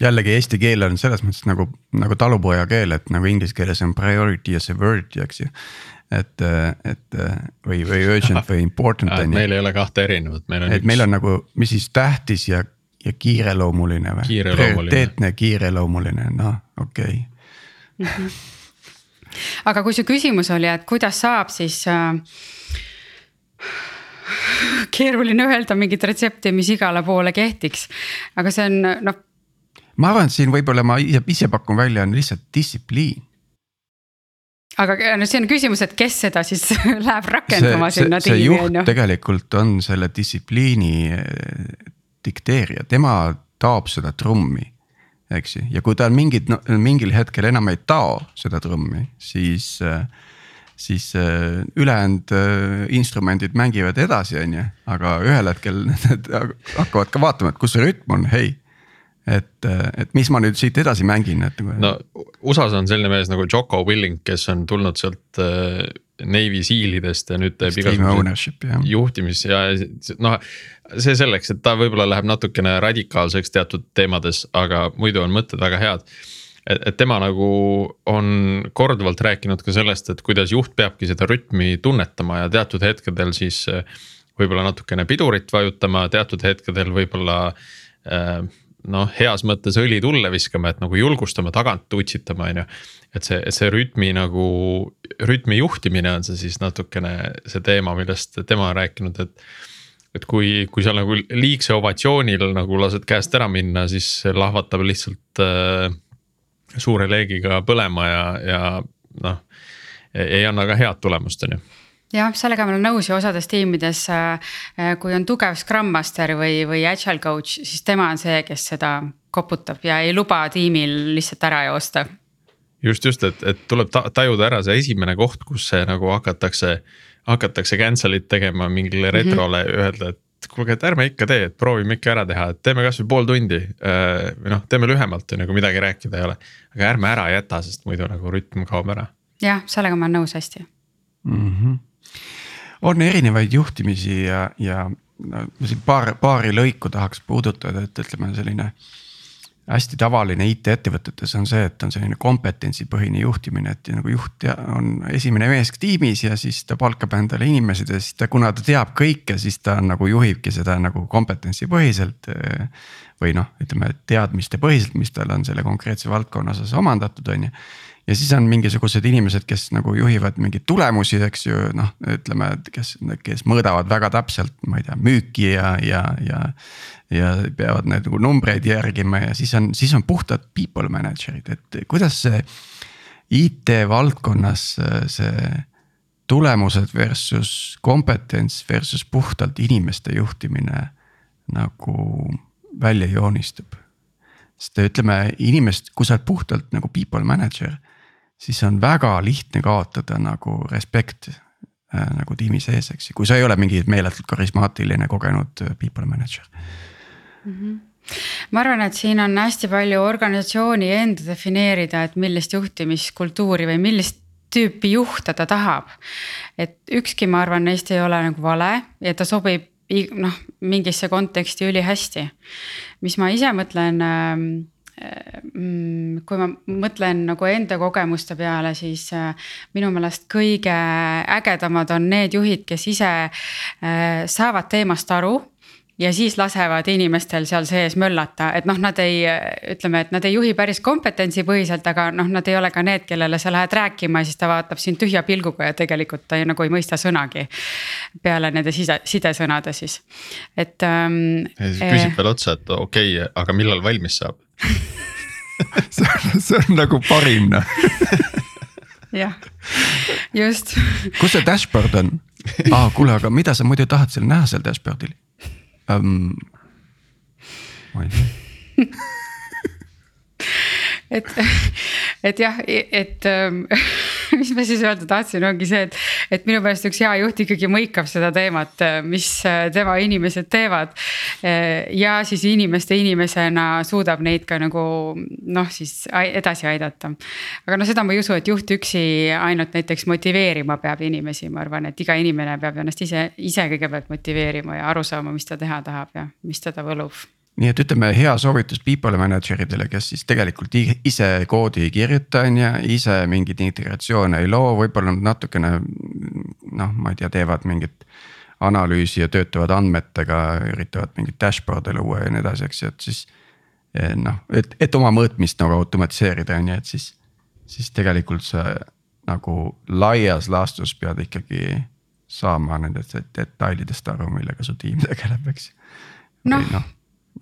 Speaker 1: jällegi eesti keel on selles mõttes nagu, nagu talupoja keel, et nagu inglise keeles on priority ja severity, eks ju. et, et või, või urgent või important
Speaker 3: on ju. meil ei ole kahte erinevat, meil on
Speaker 1: et üks. meil on nagu, mis siis tähtis ja, ja kiireloomuline või? prioriteetne, kiireloomuline, noh, okei okay.
Speaker 2: -hmm. aga kui su küsimus oli, et kuidas saab, siis äh, keeruline öelda mingit retsepti, mis igale poole kehtiks. aga see on noh,
Speaker 1: ma arvan, et siin võib-olla ma ise, ise pakun välja, on lihtsalt distsipliin.
Speaker 2: aga no see on küsimus, et kes seda siis läheb rakendama see, sinna
Speaker 1: tiimi on ju. tegelikult on selle distsipliini eh, dikteerija, tema taob seda trummi. eks ju, ja kui ta mingid no, mingil hetkel enam ei tao seda trummi, siis äh, siis äh, ülejäänud instrumendid mängivad edasi, on ju, aga ühel hetkel hakkavad ka vaatama, et kus see rütm on, hei et, et mis ma nüüd siit edasi mängin, et.
Speaker 3: No USA-s on selline mees nagu Jocko Willing, kes on tulnud sealt äh, Navy Sealidest ja nüüd teeb
Speaker 1: igasuguseid
Speaker 3: juhtimis ja noh. see selleks, et ta võib-olla läheb natukene radikaalseks teatud teemades, aga muidu on mõtted väga head. et, et tema nagu on korduvalt rääkinud ka sellest, et kuidas juht peabki seda rütmi tunnetama ja teatud hetkedel siis äh, võib-olla natukene pidurit vajutama, teatud hetkedel võib-olla äh, noh, heas mõttes õli tulle viskama, et nagu julgustama, tagant utsitama, on ju. et see, et see rütmi nagu, rütmi juhtimine on see siis natukene see teema, millest tema on rääkinud, et. et kui, kui sa nagu liigse ovatsioonil nagu lased käest ära minna, siis lahvatab lihtsalt äh, suure leegiga põlema ja, ja noh. ei anna ka head tulemust, on ju
Speaker 2: jah, sellega ma olen nõus ja osades tiimides, kui on tugev Scrum Master või, või agile coach, siis tema on see, kes seda koputab ja ei luba tiimil lihtsalt ära joosta.
Speaker 3: just, just, et, et tuleb tajuda ära see esimene koht, kus see nagu hakatakse, hakatakse cancel'it tegema mingile mhm. retrole mm, -hmm. öelda, et kuulge, et ärme ikka tee, et proovime ikka ära teha, et teeme kasvõi pool tundi. Äh, või noh, teeme lühemalt, on ju, kui midagi rääkida ei ole. aga ärme ära jäta, sest muidu nagu rütm kaob ära.
Speaker 2: jah, sellega ma olen nõus hästi
Speaker 1: mm. -hmm. On erinevaid juhtimisi ja, ja no ma siin paar, paari lõiku tahaks puudutada, et ütleme selline hästi tavaline IT-ettevõtetes on see, et on selline kompetentsipõhine juhtimine, et nagu juht on esimene mees tiimis ja siis ta palkab endale inimesed ja siis ta, kuna ta teab kõike, siis ta nagu juhibki seda nagu kompetentsipõhiselt. või noh, ütleme teadmiste põhiselt, mis tal on selle konkreetse valdkonna osas omandatud, on ju ja siis on mingisugused inimesed, kes nagu juhivad mingeid tulemusi, eks ju, noh, ütleme, kes, kes mõõdavad väga täpselt, ma ei tea, müüki ja, ja, ja. ja peavad need nagu numbreid järgima ja siis on, siis on puhtad people manager'id, et kuidas see IT valdkonnas see tulemused versus kompetents versus puhtalt inimeste juhtimine nagu välja joonistub sest ütleme inimest, kui sa oled puhtalt nagu people manager, siis on väga lihtne kaotada nagu respekt äh, nagu tiimi sees, eks ju, kui sa ei ole mingi meeletult karismaatiline kogenud äh, people manager
Speaker 2: mm. -hmm ma arvan, et siin on hästi palju organisatsiooni enda defineerida, et millist juhtimiskultuuri või millist tüüpi juhte ta tahab. et ükski, ma arvan, neist ei ole nagu vale ja ta sobib noh, mingisse konteksti ülihästi. mis ma ise mõtlen äh, Mm, kui ma mõtlen nagu enda kogemuste peale, siis äh, minu meelest kõige ägedamad on need juhid, kes ise äh, saavad teemast aru ja siis lasevad inimestel seal sees möllata, et noh, nad ei, ütleme, et nad ei juhi päris kompetentsipõhiselt, aga noh, nad ei ole ka need, kellele sa lähed rääkima ja siis ta vaatab sind tühja pilguga ja tegelikult ta ei, nagu ei mõista sõnagi. peale nende side, sidesõnade siis, et ähm,.
Speaker 3: ja siis küsib eh, veel otsa, et okei okay,, aga millal valmis saab
Speaker 1: see on, see on nagu parim noh
Speaker 2: jah, just.
Speaker 1: kus see dashboard on? aa ah,, kuule, aga mida sa muidu tahad seal näha seal dashboard'il um,? ma ei tea
Speaker 2: et, et jah, et ähm, mis ma siis öelda tahtsin, ongi see, et, et minu meelest üks hea juht ikkagi mõikab seda teemat, mis äh, tema inimesed teevad. Äh, ja siis inimeste inimesena suudab neid ka nagu noh, siis edasi aidata. aga no seda ma ei usu, et juht üksi ainult näiteks motiveerima peab inimesi, ma arvan, et iga inimene peab ennast ise, ise kõigepealt motiveerima ja aru saama, mis ta teha tahab ja mis teda võlub
Speaker 1: nii et ütleme, hea soovitus people manager idele, kes siis tegelikult ise koodi ei kirjuta, on ju, ise mingeid integratsioone ei loo, võib-olla nad natukene. noh, ma ei tea, teevad mingit analüüsi ja töötavad andmetega, üritavad mingeid dashboard'e luua ja nii edasi, eks ju, et siis. Eh, noh, et, et oma mõõtmist nagu automatiseerida, on ju, et siis, siis tegelikult sa nagu laias laastus pead ikkagi saama nendest detailidest aru, millega su tiim tegeleb, eks.
Speaker 2: noh no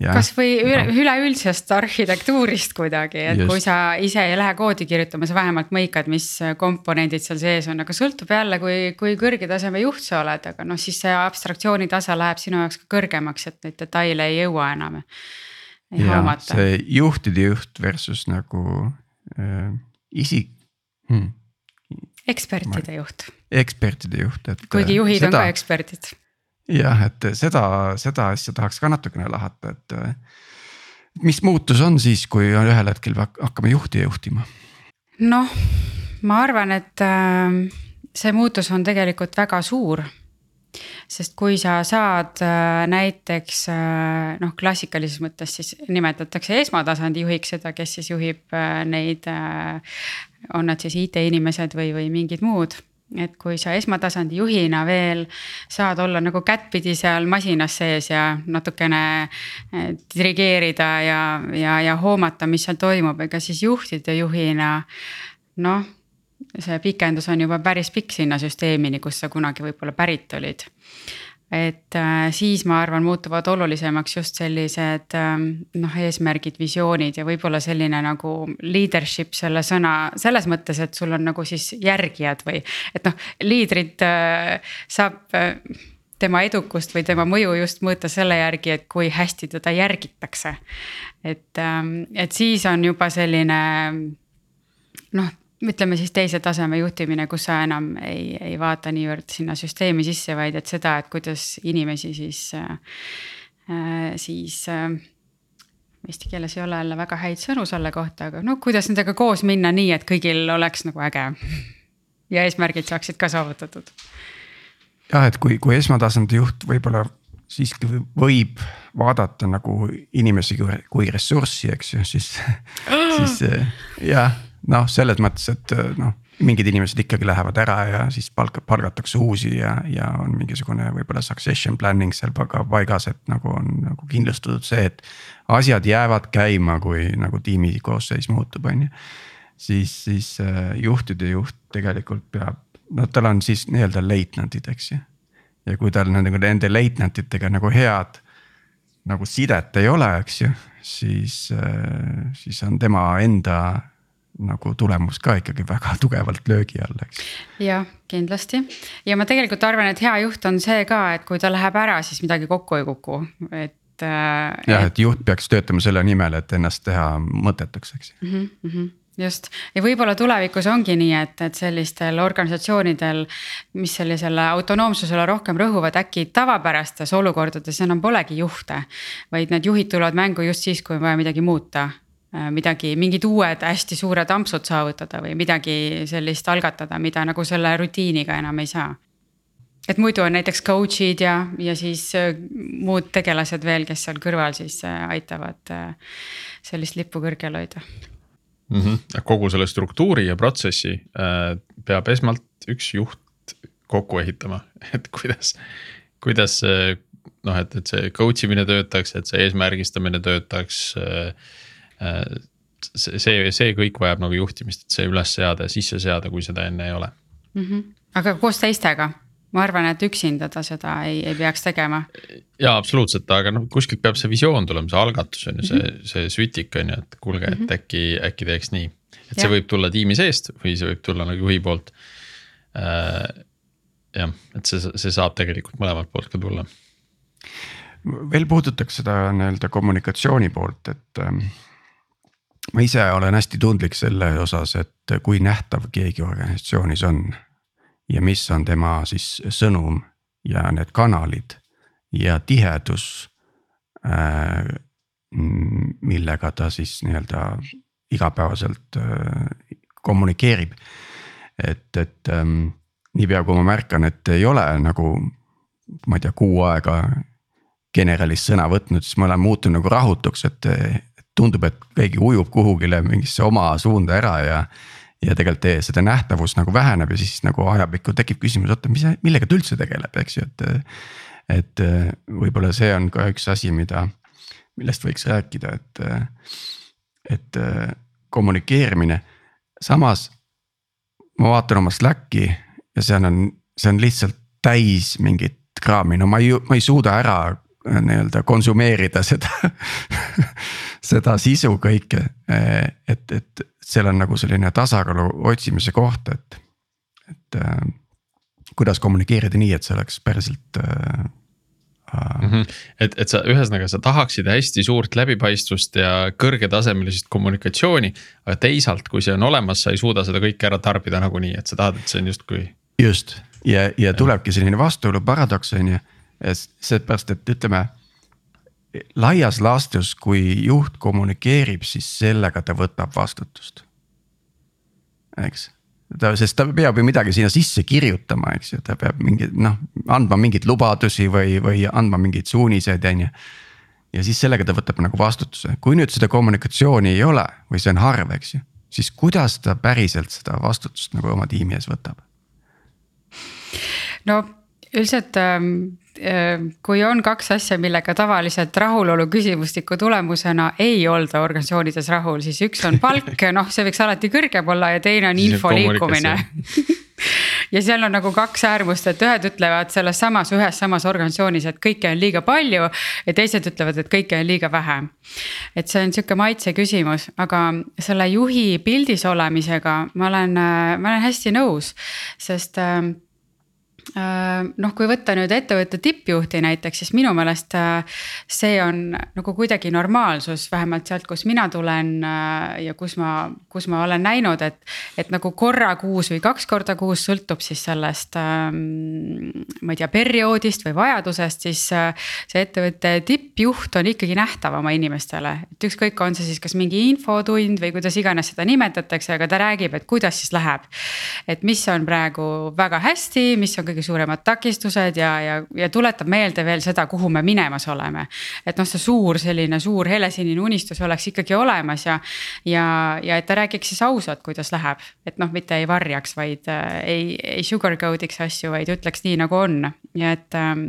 Speaker 2: kasvõi üle, üleüldisest arhitektuurist kuidagi, et Just. kui sa ise ei lähe koodi kirjutama, sa vähemalt mõikad, mis komponendid seal sees on, aga sõltub jälle, kui, kui kõrge taseme juht sa oled, aga noh, siis see abstraktsiooni tase läheb sinu jaoks ka kõrgemaks, et neid detaile ei jõua enam.
Speaker 1: see juhtide juht versus nagu äh, isik
Speaker 2: hmm.. ekspertide juht.
Speaker 1: ekspertide juht, et.
Speaker 2: kuigi juhid seda... on ka eksperdid
Speaker 1: jah, et seda, seda asja tahaks ka natukene lahata, et. mis muutus on siis, kui ühel hetkel hakkame juhti juhtima?
Speaker 2: noh, ma arvan, et äh, see muutus on tegelikult väga suur sest kui sa saad äh, näiteks äh, noh, klassikalises mõttes siis nimetatakse esmatasandi juhiks seda, kes siis juhib neid. on nad siis IT-inimesed või, või mingid muud et kui sa esmatasandi juhina veel saad olla nagu kättpidi seal masinas sees ja natukene eh, dirigeerida ja, ja, ja hoomata, mis seal toimub, ega siis juhtide juhina noh see pikendus on juba päris pikk sinna süsteemini, kust sa kunagi võib-olla pärit olid. Et äh, siis ma arvan, muutuvad olulisemaks just sellised ähm, noh, eesmärgid, visioonid ja võib-olla selline nagu leadership selle sõna selles mõttes, et sul on nagu siis järgijad või et noh, liidrit äh, saab äh, tema edukust või tema mõju just mõõta selle järgi, et kui hästi teda järgitakse. et, ähm, et siis on juba selline noh ütleme siis teise taseme juhtimine, kus sa enam ei, ei vaata niivõrd sinna süsteemi sisse, vaid et seda, et kuidas inimesi siis äh,, siis äh, eesti keeles ei ole jälle väga häid sõnu selle kohta, aga no kuidas nendega koos minna nii, et kõigil oleks nagu äge. ja eesmärgid saaksid ka saavutatud.
Speaker 1: jah, et kui, kui esmatasandi juht võib-olla siiski võib vaadata nagu inimesi kui, kui ressurssi, eks ju, siis siis jah noh, selles mõttes, et äh, noh, mingid inimesed ikkagi lähevad ära ja siis palka, palgatakse uusi ja, ja on mingisugune võib-olla succession planning seal paigas, et nagu on nagu kindlustatud see, et. asjad jäävad käima, kui nagu tiimi koosseis muutub, on ju. siis, siis äh, juhtide juht tegelikult peab, no tal on siis nii-öelda leitnantid, eks ju. ja kui tal nende, nende leitnantidega nagu head nagu sidet ei ole, eks ju, siis, äh, siis on tema enda nagu tulemus ka ikkagi väga tugevalt löögi all, eks.
Speaker 2: jah, kindlasti ja ma tegelikult arvan, et hea juht on see ka, et kui ta läheb ära, siis midagi kokku ei kuku, et.
Speaker 1: Äh, jah, et juht peaks töötama selle nimel, et ennast teha mõttetuks, eks
Speaker 2: mm. -hmm, mm -hmm just ja võib-olla tulevikus ongi nii, et, et sellistel organisatsioonidel, mis sellisele autonoomsusele rohkem rõhuvad, äkki tavapärastes olukordades enam polegi juhte. vaid need juhid tulevad mängu just siis, kui on vaja midagi muuta midagi, mingid uued hästi suured ampsud saavutada või midagi sellist algatada, mida nagu selle rutiiniga enam ei saa. et muidu on näiteks coach'id ja, ja siis äh, muud tegelased veel, kes seal kõrval siis äh, aitavad sellist lippu kõrgel hoida
Speaker 3: mm. -hmm. kogu selle struktuuri ja protsessi äh, peab esmalt üks juht kokku ehitama, et kuidas, kuidas noh, et, et see coach imine töötaks, et see eesmärgistamine töötaks äh, Äh, see, see, see kõik vajab nagu juhtimist, et see üles seada ja sisse seada, kui seda enne ei ole
Speaker 2: mm. -hmm. aga koos teistega, ma arvan, et üksinda ta seda ei, ei peaks tegema.
Speaker 3: ja absoluutselt, aga noh, kuskilt peab see visioon tulema, see algatus on ju see mm, -hmm. see sütik on ju, et kuulge, et mm -hmm. äkki, äkki teeks nii. et see ja. võib tulla tiimi seest või see võib tulla nagu juhi poolt äh,. jah, et see, see saab tegelikult mõlemalt poolt ka tulla.
Speaker 1: veel puudutaks seda nii-öelda kommunikatsiooni poolt, et ähm, ma ise olen hästi tundlik selle osas, et kui nähtav keegi organisatsioonis on. ja mis on tema siis sõnum ja need kanalid ja tihedus äh,. millega ta siis nii-öelda igapäevaselt äh, kommunikeerib. et, et ähm, niipea kui ma märkan, et ei ole nagu ma ei tea, kuu aega generalis sõna võtnud, siis ma olen muutunud nagu rahutuks, et, tundub, et keegi ujub kuhugile mingisse oma suunda ära ja. ja tegelikult seda nähtavus nagu väheneb ja siis nagu ajapikku tekib küsimus, oota, mis, millega ta üldse tegeleb, eks ju, et. et võib-olla see on ka üks asi, mida, millest võiks rääkida, et, et kommunikeerimine, samas. ma vaatan oma Slacki ja seal on, see on lihtsalt täis mingit kraami, no ma ei, ma ei suuda ära nii-öelda konsumeerida seda seda sisu kõike. et, et seal on nagu selline tasakaalu otsimise koht, et, et äh, kuidas kommunikeerida nii, et see oleks päriselt äh,.
Speaker 3: Mm -hmm. et, et sa ühesõnaga, sa tahaksid hästi suurt läbipaistvust ja kõrgetasemelist kommunikatsiooni. aga teisalt, kui see on olemas, sa ei suuda seda kõike ära tarbida nagunii, et sa tahad, et see on justkui.
Speaker 1: just ja, ja tulebki selline vastuolu paradoks on ju seepärast, et ütleme laias laastus, kui juht kommunikeerib, siis sellega ta võtab vastutust. eks, ta, sest ta peab ju midagi sinna sisse kirjutama, eks ju, ta peab mingi noh, andma mingeid lubadusi või, või andma mingeid suuniseid, on ju. ja siis sellega ta võtab nagu vastutuse, kui nüüd seda kommunikatsiooni ei ole või see on harv, eks ju. siis kuidas ta päriselt seda vastutust nagu oma tiimi ees võtab?
Speaker 2: no üldiselt ähm Ehm, kui on kaks asja, millega tavaliselt rahulolu küsimustiku tulemusena ei olda organisatsioonides rahul, siis üks on palk, noh, see võiks alati kõrgem olla ja teine on info liikumine ja seal on nagu kaks äärmust, et ühed ütlevad selles samas ühes samas organisatsioonis, et kõike on liiga palju ja teised ütlevad, et kõike on liiga vähe. et see on sihuke maitse küsimus, aga selle juhi pildis olemisega ma olen, ma olen hästi nõus, sest Äh, noh, kui võtta nüüd ettevõtte tippjuhti näiteks, siis minu meelest äh, see on nagu kuidagi normaalsus, vähemalt sealt, kust mina tulen äh, ja kus ma, kus ma olen näinud, et. et nagu korra kuus või kaks korda kuus sõltub siis sellest, ähm, ma ei tea, perioodist või vajadusest, siis see ettevõtte tippjuht on ikkagi nähtav oma inimestele. et ükskõik, on see siis kas mingi infotund või kuidas iganes seda nimetatakse, aga ta räägib, et kuidas siis läheb. et mis on praegu väga hästi, mis on kõige kõige suuremad takistused ja, ja, ja tuletab meelde veel seda, kuhu me minemas oleme. et noh, see suur selline suur helesinine unistus oleks ikkagi olemas ja, ja, ja et ta räägiks siis ausalt, kuidas läheb. et noh, mitte ei varjaks, vaid äh, ei, ei sugarcoat iks asju, vaid ütleks nii, nagu on ja et ähm,.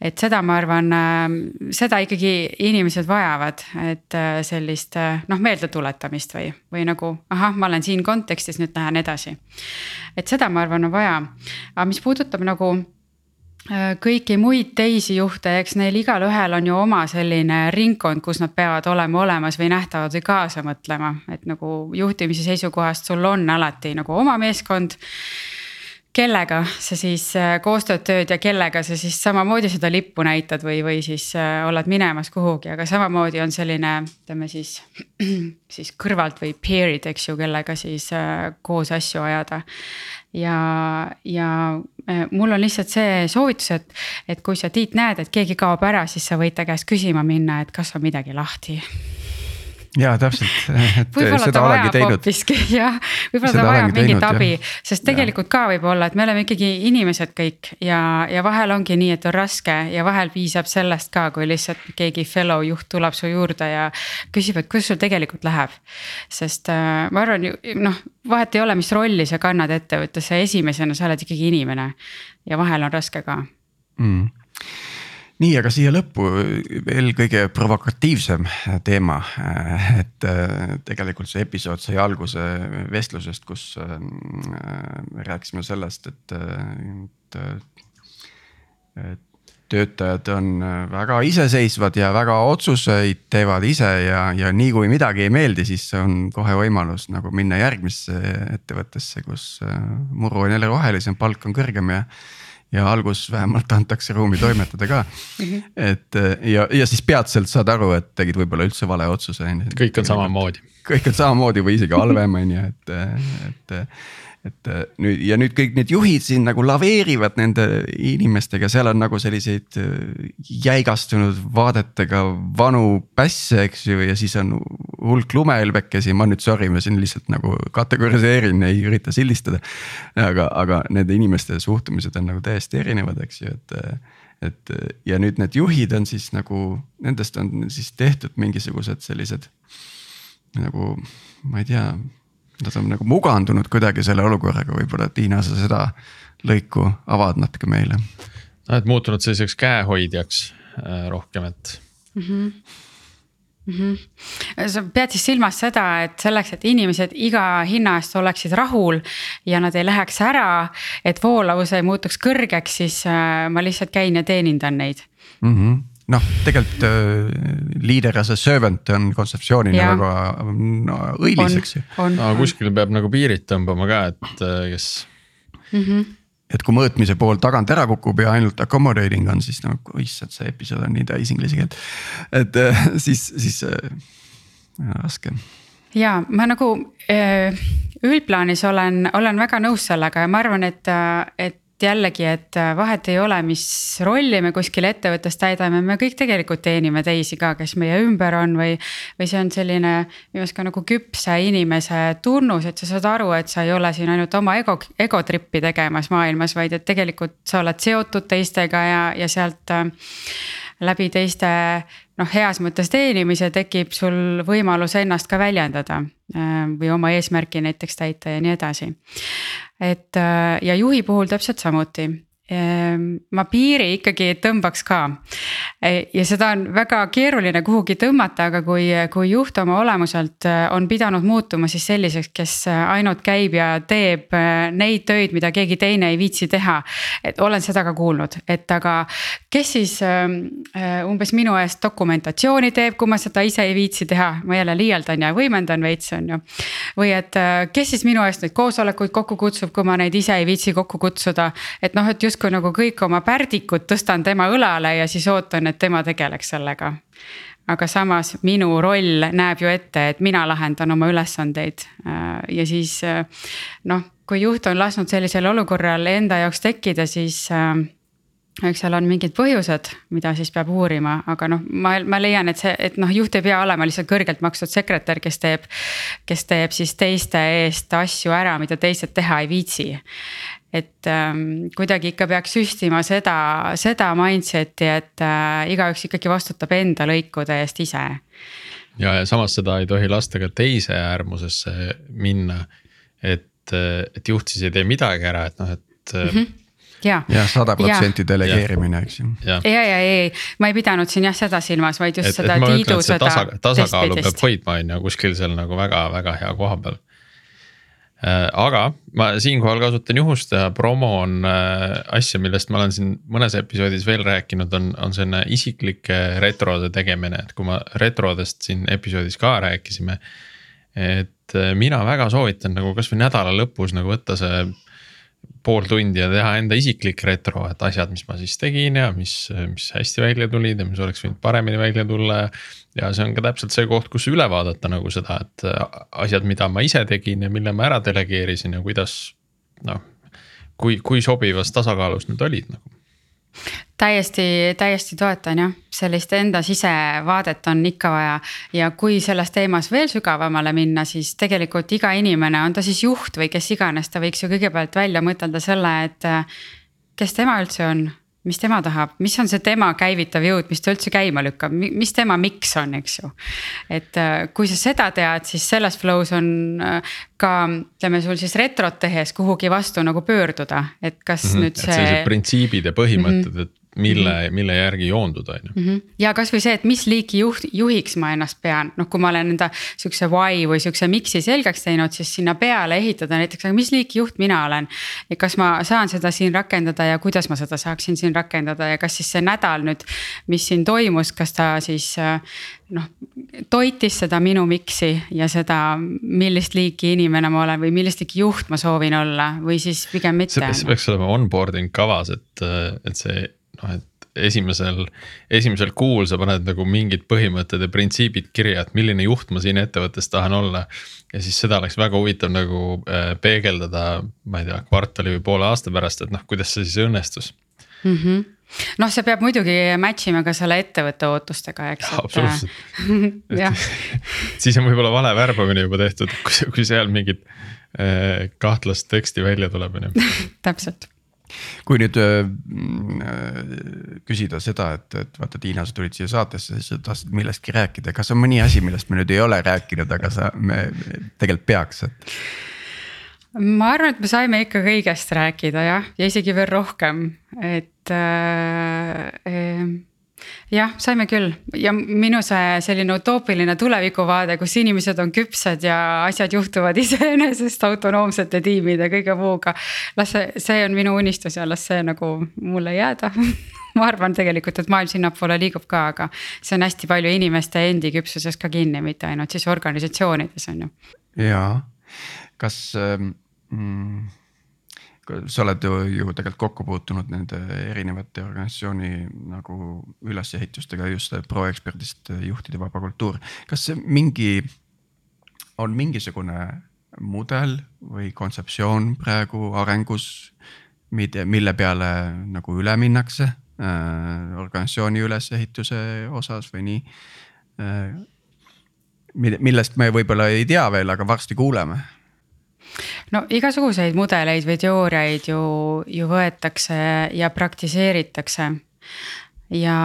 Speaker 2: et seda, ma arvan äh,, seda ikkagi inimesed vajavad, et äh, sellist äh, noh, meeldetuletamist või, või nagu ahah, ma olen siin kontekstis, nüüd lähen edasi. Et seda, ma arvan, on vaja, aga mis puudutab nagu äh, kõiki muid teisi juhte, eks neil igalühel on ju oma selline ringkond, kus nad peavad olema olemas või nähtavad või kaasa mõtlema, et nagu juhtimise seisukohast sul on alati nagu oma meeskond kellega sa siis äh, koostööd tööd ja kellega sa siis samamoodi seda lippu näitad või, või siis äh, oled minemas kuhugi, aga samamoodi on selline, ütleme siis. siis kõrvalt või peer'id, eks ju, kellega siis koos asju ajada ja, ja äh, mul on lihtsalt see soovitus, et, et kui sa Tiit näed, et keegi kaob ära, siis sa võid ta käest küsima minna, et kas on midagi lahti
Speaker 1: ja täpselt, et seda olengi teinud.
Speaker 2: hoopiski jah, võib-olla ta vajab mingit abi, sest tegelikult ja. ka võib-olla, et me oleme ikkagi inimesed kõik ja, ja vahel ongi nii, et on raske ja vahel piisab sellest ka, kui lihtsalt keegi fellow juht tuleb su juurde ja küsib, et kuidas sul tegelikult läheb. sest äh, ma arvan noh, vahet ei ole, mis rolli sa kannad ettevõttesse, esimesena sa oled ikkagi inimene ja vahel on raske ka
Speaker 1: mm nii, aga siia lõppu veel kõige provokatiivsem teema, et äh, tegelikult see episood sai alguse vestlusest, kus äh, me rääkisime sellest, et, et, et töötajad on väga iseseisvad ja väga otsuseid teevad ise ja, ja nii kui midagi ei meeldi, siis on kohe võimalus nagu minna järgmisse ettevõttesse, kus äh, muru on jälle rohelisem, palk on kõrgem ja ja alguses vähemalt antakse ruumi toimetada ka. -hmm. et ja, ja siis peatselt saad aru, et tegid võib-olla üldse vale otsuse on
Speaker 3: ju. kõik on samamoodi.
Speaker 1: kõik on samamoodi või isegi halvem on ju, et, et et äh, nüüd ja nüüd kõik need juhid siin nagu laveerivad nende inimestega, seal on nagu selliseid äh, jäigastunud vaadetega vanu pässe, eks ju, ja siis on hulk lumehelbekesi, ma nüüd sorry, ma siin lihtsalt nagu kategoriseerin, ei ürita sildistada. aga, aga nende inimeste suhtumised on nagu täiesti erinevad, eks ju, et et ja nüüd need juhid on siis nagu, nendest on siis tehtud mingisugused sellised nagu ma ei tea Nad on nagu mugandunud kuidagi selle olukorraga, võib-olla Tiina, sa seda lõiku avad natuke meile.
Speaker 3: noh, et muutunud selliseks käehoidjaks äh, rohkem, et mm. -hmm.
Speaker 2: Mm -hmm. sa pead siis silmas seda, et selleks, et inimesed iga hinna eest oleksid rahul ja nad ei läheks ära, et voolavus ei muutuks kõrgeks, siis äh, ma lihtsalt käin ja teenindan neid
Speaker 1: mm. -hmm noh, tegelikult äh, leader as a servant on kontseptsioonina väga no, õilis, eks ju.
Speaker 3: no kuskil peab nagu piirid tõmbama ka, et äh, kes
Speaker 1: mm. -hmm. et kui mõõtmise pool tagant ära kukub ja ainult accommodating on, siis nagu issand, see episood on nii täis inglise keelt. et äh, siis, siis raske
Speaker 2: ja ma nagu üldplaanis olen, olen väga nõus sellega ja ma arvan, et, et jällegi, et äh, vahet ei ole, mis rolli me kuskil ettevõttes täidame, me kõik tegelikult teenime teisi ka, kes meie ümber on või. või see on selline minu meelest ka nagu küpse inimese tunnus, et sa saad aru, et sa ei ole siin ainult oma ego, ego trip'i tegemas maailmas, vaid et tegelikult sa oled seotud teistega ja, ja sealt äh, läbi teiste noh, heas mõttes teenimise tekib sul võimalus ennast ka väljendada äh, või oma eesmärki näiteks täita ja nii edasi. et äh, ja juhi puhul täpselt samuti, Ehm, ma piiri ikkagi tõmbaks ka. E, ja seda on väga keeruline kuhugi tõmmata, aga kui, kui juht oma olemuselt on pidanud muutuma siis selliseks, kes ainult käib ja teeb neid töid, mida keegi teine ei viitsi teha. et olen seda ka kuulnud, et aga kes siis umbes minu eest dokumentatsiooni teeb, kui ma seda ise ei viitsi teha, ma jälle liialdan ja võimendan veits, on ju. või et kes siis minu eest neid koosolekuid kokku kutsub, kui ma neid ise ei viitsi kokku kutsuda, et noh, et justkui nagu kõik oma pärdikud tõstan tema õlale ja siis ootan, et tema tegeleks sellega. aga samas minu roll näeb ju ette, et mina lahendan oma ülesandeid äh, ja siis äh, noh, kui juht on lasknud sellisel olukorral enda jaoks tekkida, siis äh, eks seal on mingid põhjused, mida siis peab uurima, aga noh, ma, ma leian, et see, et noh, juht ei pea olema lihtsalt kõrgelt makstud sekretär, kes teeb. kes teeb siis teiste eest asju ära, mida teised teha ei viitsi et ähm, kuidagi ikka peaks süstima seda, seda mindset'i, et äh, igaüks ikkagi vastutab enda lõikude eest ise.
Speaker 3: ja, ja samas seda ei tohi lasta ka teise äärmusesse minna. et, et juht siis ei tee midagi ära, et noh, et mm. -hmm
Speaker 1: ja, ja sada protsenti delegeerimine, eks ju.
Speaker 2: ja, ja, ja ei, ma ei pidanud siin jah seda silmas, vaid just et, seda
Speaker 3: et
Speaker 2: tiidu
Speaker 3: seda. Tasa, tasakaalu peab hoidma, on ju, kuskil seal nagu väga-väga hea koha peal Äh, aga ma siinkohal kasutan juhust ja promon äh, asja, millest ma olen siin mõnes episoodis veel rääkinud, on, on selline isiklike retrode tegemine, et kui ma retrodest siin episoodis ka rääkisime. et äh, mina väga soovitan nagu kasvõi nädala lõpus nagu võtta see pool tundi ja teha enda isiklik retro, et asjad, mis ma siis tegin ja mis, mis hästi välja tulid ja mis oleks võinud paremini välja tulla ja. ja see on ka täpselt see koht, kus üle vaadata nagu seda, et asjad, mida ma ise tegin ja mille ma ära delegeerisin ja kuidas noh. kui, kui sobivas tasakaalus need olid nagu
Speaker 2: täiesti, täiesti toetan jah, sellist enda sisevaadet on ikka vaja. ja kui selles teemas veel sügavamale minna, siis tegelikult iga inimene, on ta siis juht või kes iganes, ta võiks ju kõigepealt välja mõtelda selle, et. kes tema üldse on, mis tema tahab, mis on see tema käivitav jõud, mis ta üldse käima lükkab, mis tema miks on, eks ju. et äh, kui sa seda tead, siis selles flow's on äh, ka ütleme sul siis retrot tehes kuhugi vastu nagu pöörduda, et kas mm -hmm, nüüd see.
Speaker 3: sellised printsiibid ja põhimõtted mm, -hmm. et mille -hmm. mille järgi joonduda, on ju.
Speaker 2: Mhm. ja kasvõi see, et mis liiki juht, juhiks ma ennast pean, noh, kui ma olen enda sihukese why või sihukese miks'i selgeks teinud, siis sinna peale ehitada näiteks, aga mis liiki juht mina olen. ja kas ma saan seda siin rakendada ja kuidas ma seda saaksin siin rakendada ja kas siis see nädal nüüd, mis siin toimus, kas ta siis noh, toitis seda minu miks'i ja seda, millist liiki inimene ma olen või millist liiki juht ma soovin olla või siis pigem mitte.
Speaker 3: see peaks olema onboarding kavas, et, et see noh, et esimesel, esimesel kuul sa paned nagu mingid põhimõtted ja printsiibid kirja, et milline juht ma siin ettevõttes tahan olla. ja siis seda oleks väga huvitav nagu äh, peegeldada, ma ei tea, kvartali või poole aasta pärast, et noh, kuidas see siis õnnestus
Speaker 2: mm. -hmm noh, see peab muidugi match ima ka selle ettevõtte ootustega, eks.
Speaker 3: absoluutselt siis on võib-olla vale värbamine juba tehtud, kui, kui seal mingit äh, kahtlast teksti välja tuleb, on ju.
Speaker 2: täpselt
Speaker 1: kui nüüd äh, küsida seda, et, et vaata, Tiina, sa tulid siia saatesse, sa tahtsid millestki rääkida, kas on mõni asi, millest me nüüd ei ole rääkinud, aga sa, me tegelikult peaks, et.
Speaker 2: ma arvan, et me saime ikka kõigest rääkida jah, ja isegi veel rohkem, et äh, äh jah, saime küll ja minu see selline utoopiline tulevikuvaade, kus inimesed on küpsed ja asjad juhtuvad iseenesest autonoomsete tiimide kõige muuga. las see, see on minu unistus ja las see nagu mulle jääda ma arvan tegelikult, et maailm sinnapoole liigub ka, aga see on hästi palju inimeste endi küpsuses ka kinni, mitte ainult siis organisatsioonides on ju.
Speaker 1: jaa, kas ähm, mm, sa oled ju, ju tegelikult kokku puutunud nende erinevate organisatsiooni nagu ülesehitustega just proeksperdist juhtide vaba kultuur. kas see mingi, on mingisugune mudel või kontseptsioon praegu arengus, mille peale nagu üle minnakse äh, organisatsiooni ülesehituse osas või nii äh,? millest me võib-olla ei tea veel, aga varsti kuuleme
Speaker 2: no igasuguseid mudeleid või teooriaid ju, ju võetakse ja praktiseeritakse. ja,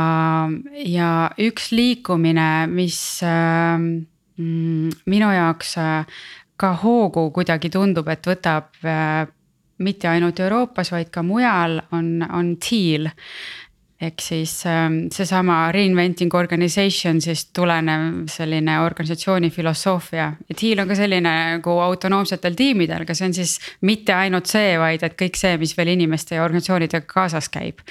Speaker 2: ja üks liikumine, mis äh, minu jaoks äh, ka hoogu kuidagi tundub, et võtab äh, mitte ainult Euroopas, vaid ka mujal on, on Teal ehk siis ähm, seesama reinventing organizations'ist tulenev selline organisatsiooni filosoofia. ja Teal on ka selline nagu autonoomsetel tiimidel, aga see on siis mitte ainult see, vaid et kõik see, mis veel inimeste ja organisatsioonidega kaasas käib.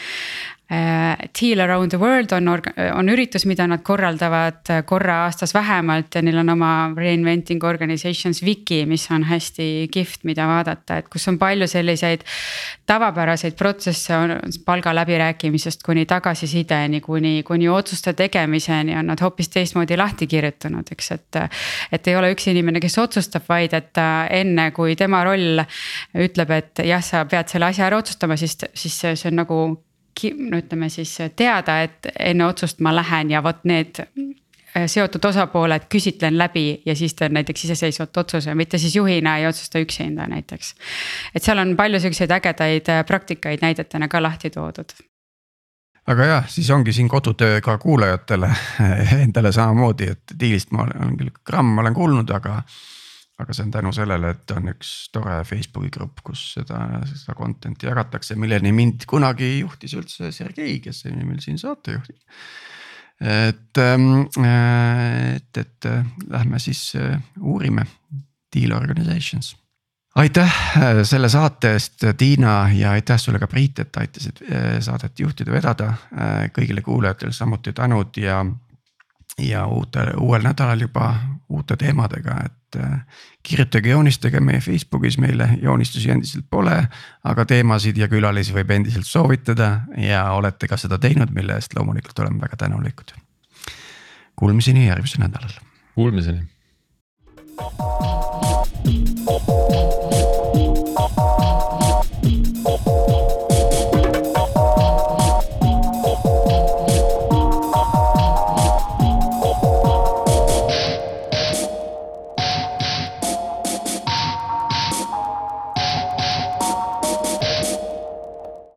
Speaker 2: Äh, Teal Around the World on, on üritus, mida nad korraldavad äh, korra aastas vähemalt ja neil on oma Reinventing Organizations Wiki, mis on hästi kihvt, mida vaadata, et kus on palju selliseid. tavapäraseid protsesse on palga läbirääkimisest kuni tagasisideni, kuni, kuni otsuste tegemiseni on nad hoopis teistmoodi lahti kirjutanud, eks, et. et ei ole üks inimene, kes otsustab, vaid et enne kui tema roll ütleb, et jah, sa pead selle asja ära otsustama, siis, siis see on nagu no ütleme siis teada, et enne otsust ma lähen ja vot need äh, seotud osapooled küsitlen läbi ja siis teen näiteks iseseisvat otsuse, mitte siis juhina ei otsusta üksinda näiteks. et seal on palju siukseid ägedaid äh, praktikaid näidetena ka lahti toodud.
Speaker 1: aga jah, siis ongi siin kodutöö ka kuulajatele endale samamoodi, et diilist ma olen küll gramm olen kuulnud, aga aga see on tänu sellele, et on üks tore Facebooki grupp, kus seda, seda content'i jagatakse, milleni mind kunagi juhtis üldse Sergei, kes oli meil siin saatejuht. et, ähm, et, et lähme siis äh, uurime Deal Organizations. aitäh äh, selle saate eest, Tiina ja aitäh sulle ka Priit, et aitasid äh, saadet juhtida, vedada. kõigile kuulajatele samuti tänud ja ja uute, uuel nädalal juba uute teemadega, et äh, kirjutage, joonistage meie Facebookis, meile joonistusi endiselt pole. aga teemasid ja külalisi võib endiselt soovitada ja olete ka seda teinud, mille eest loomulikult oleme väga tänulikud. Kuulmiseni järgmisel nädalal.
Speaker 3: Kuulmiseni.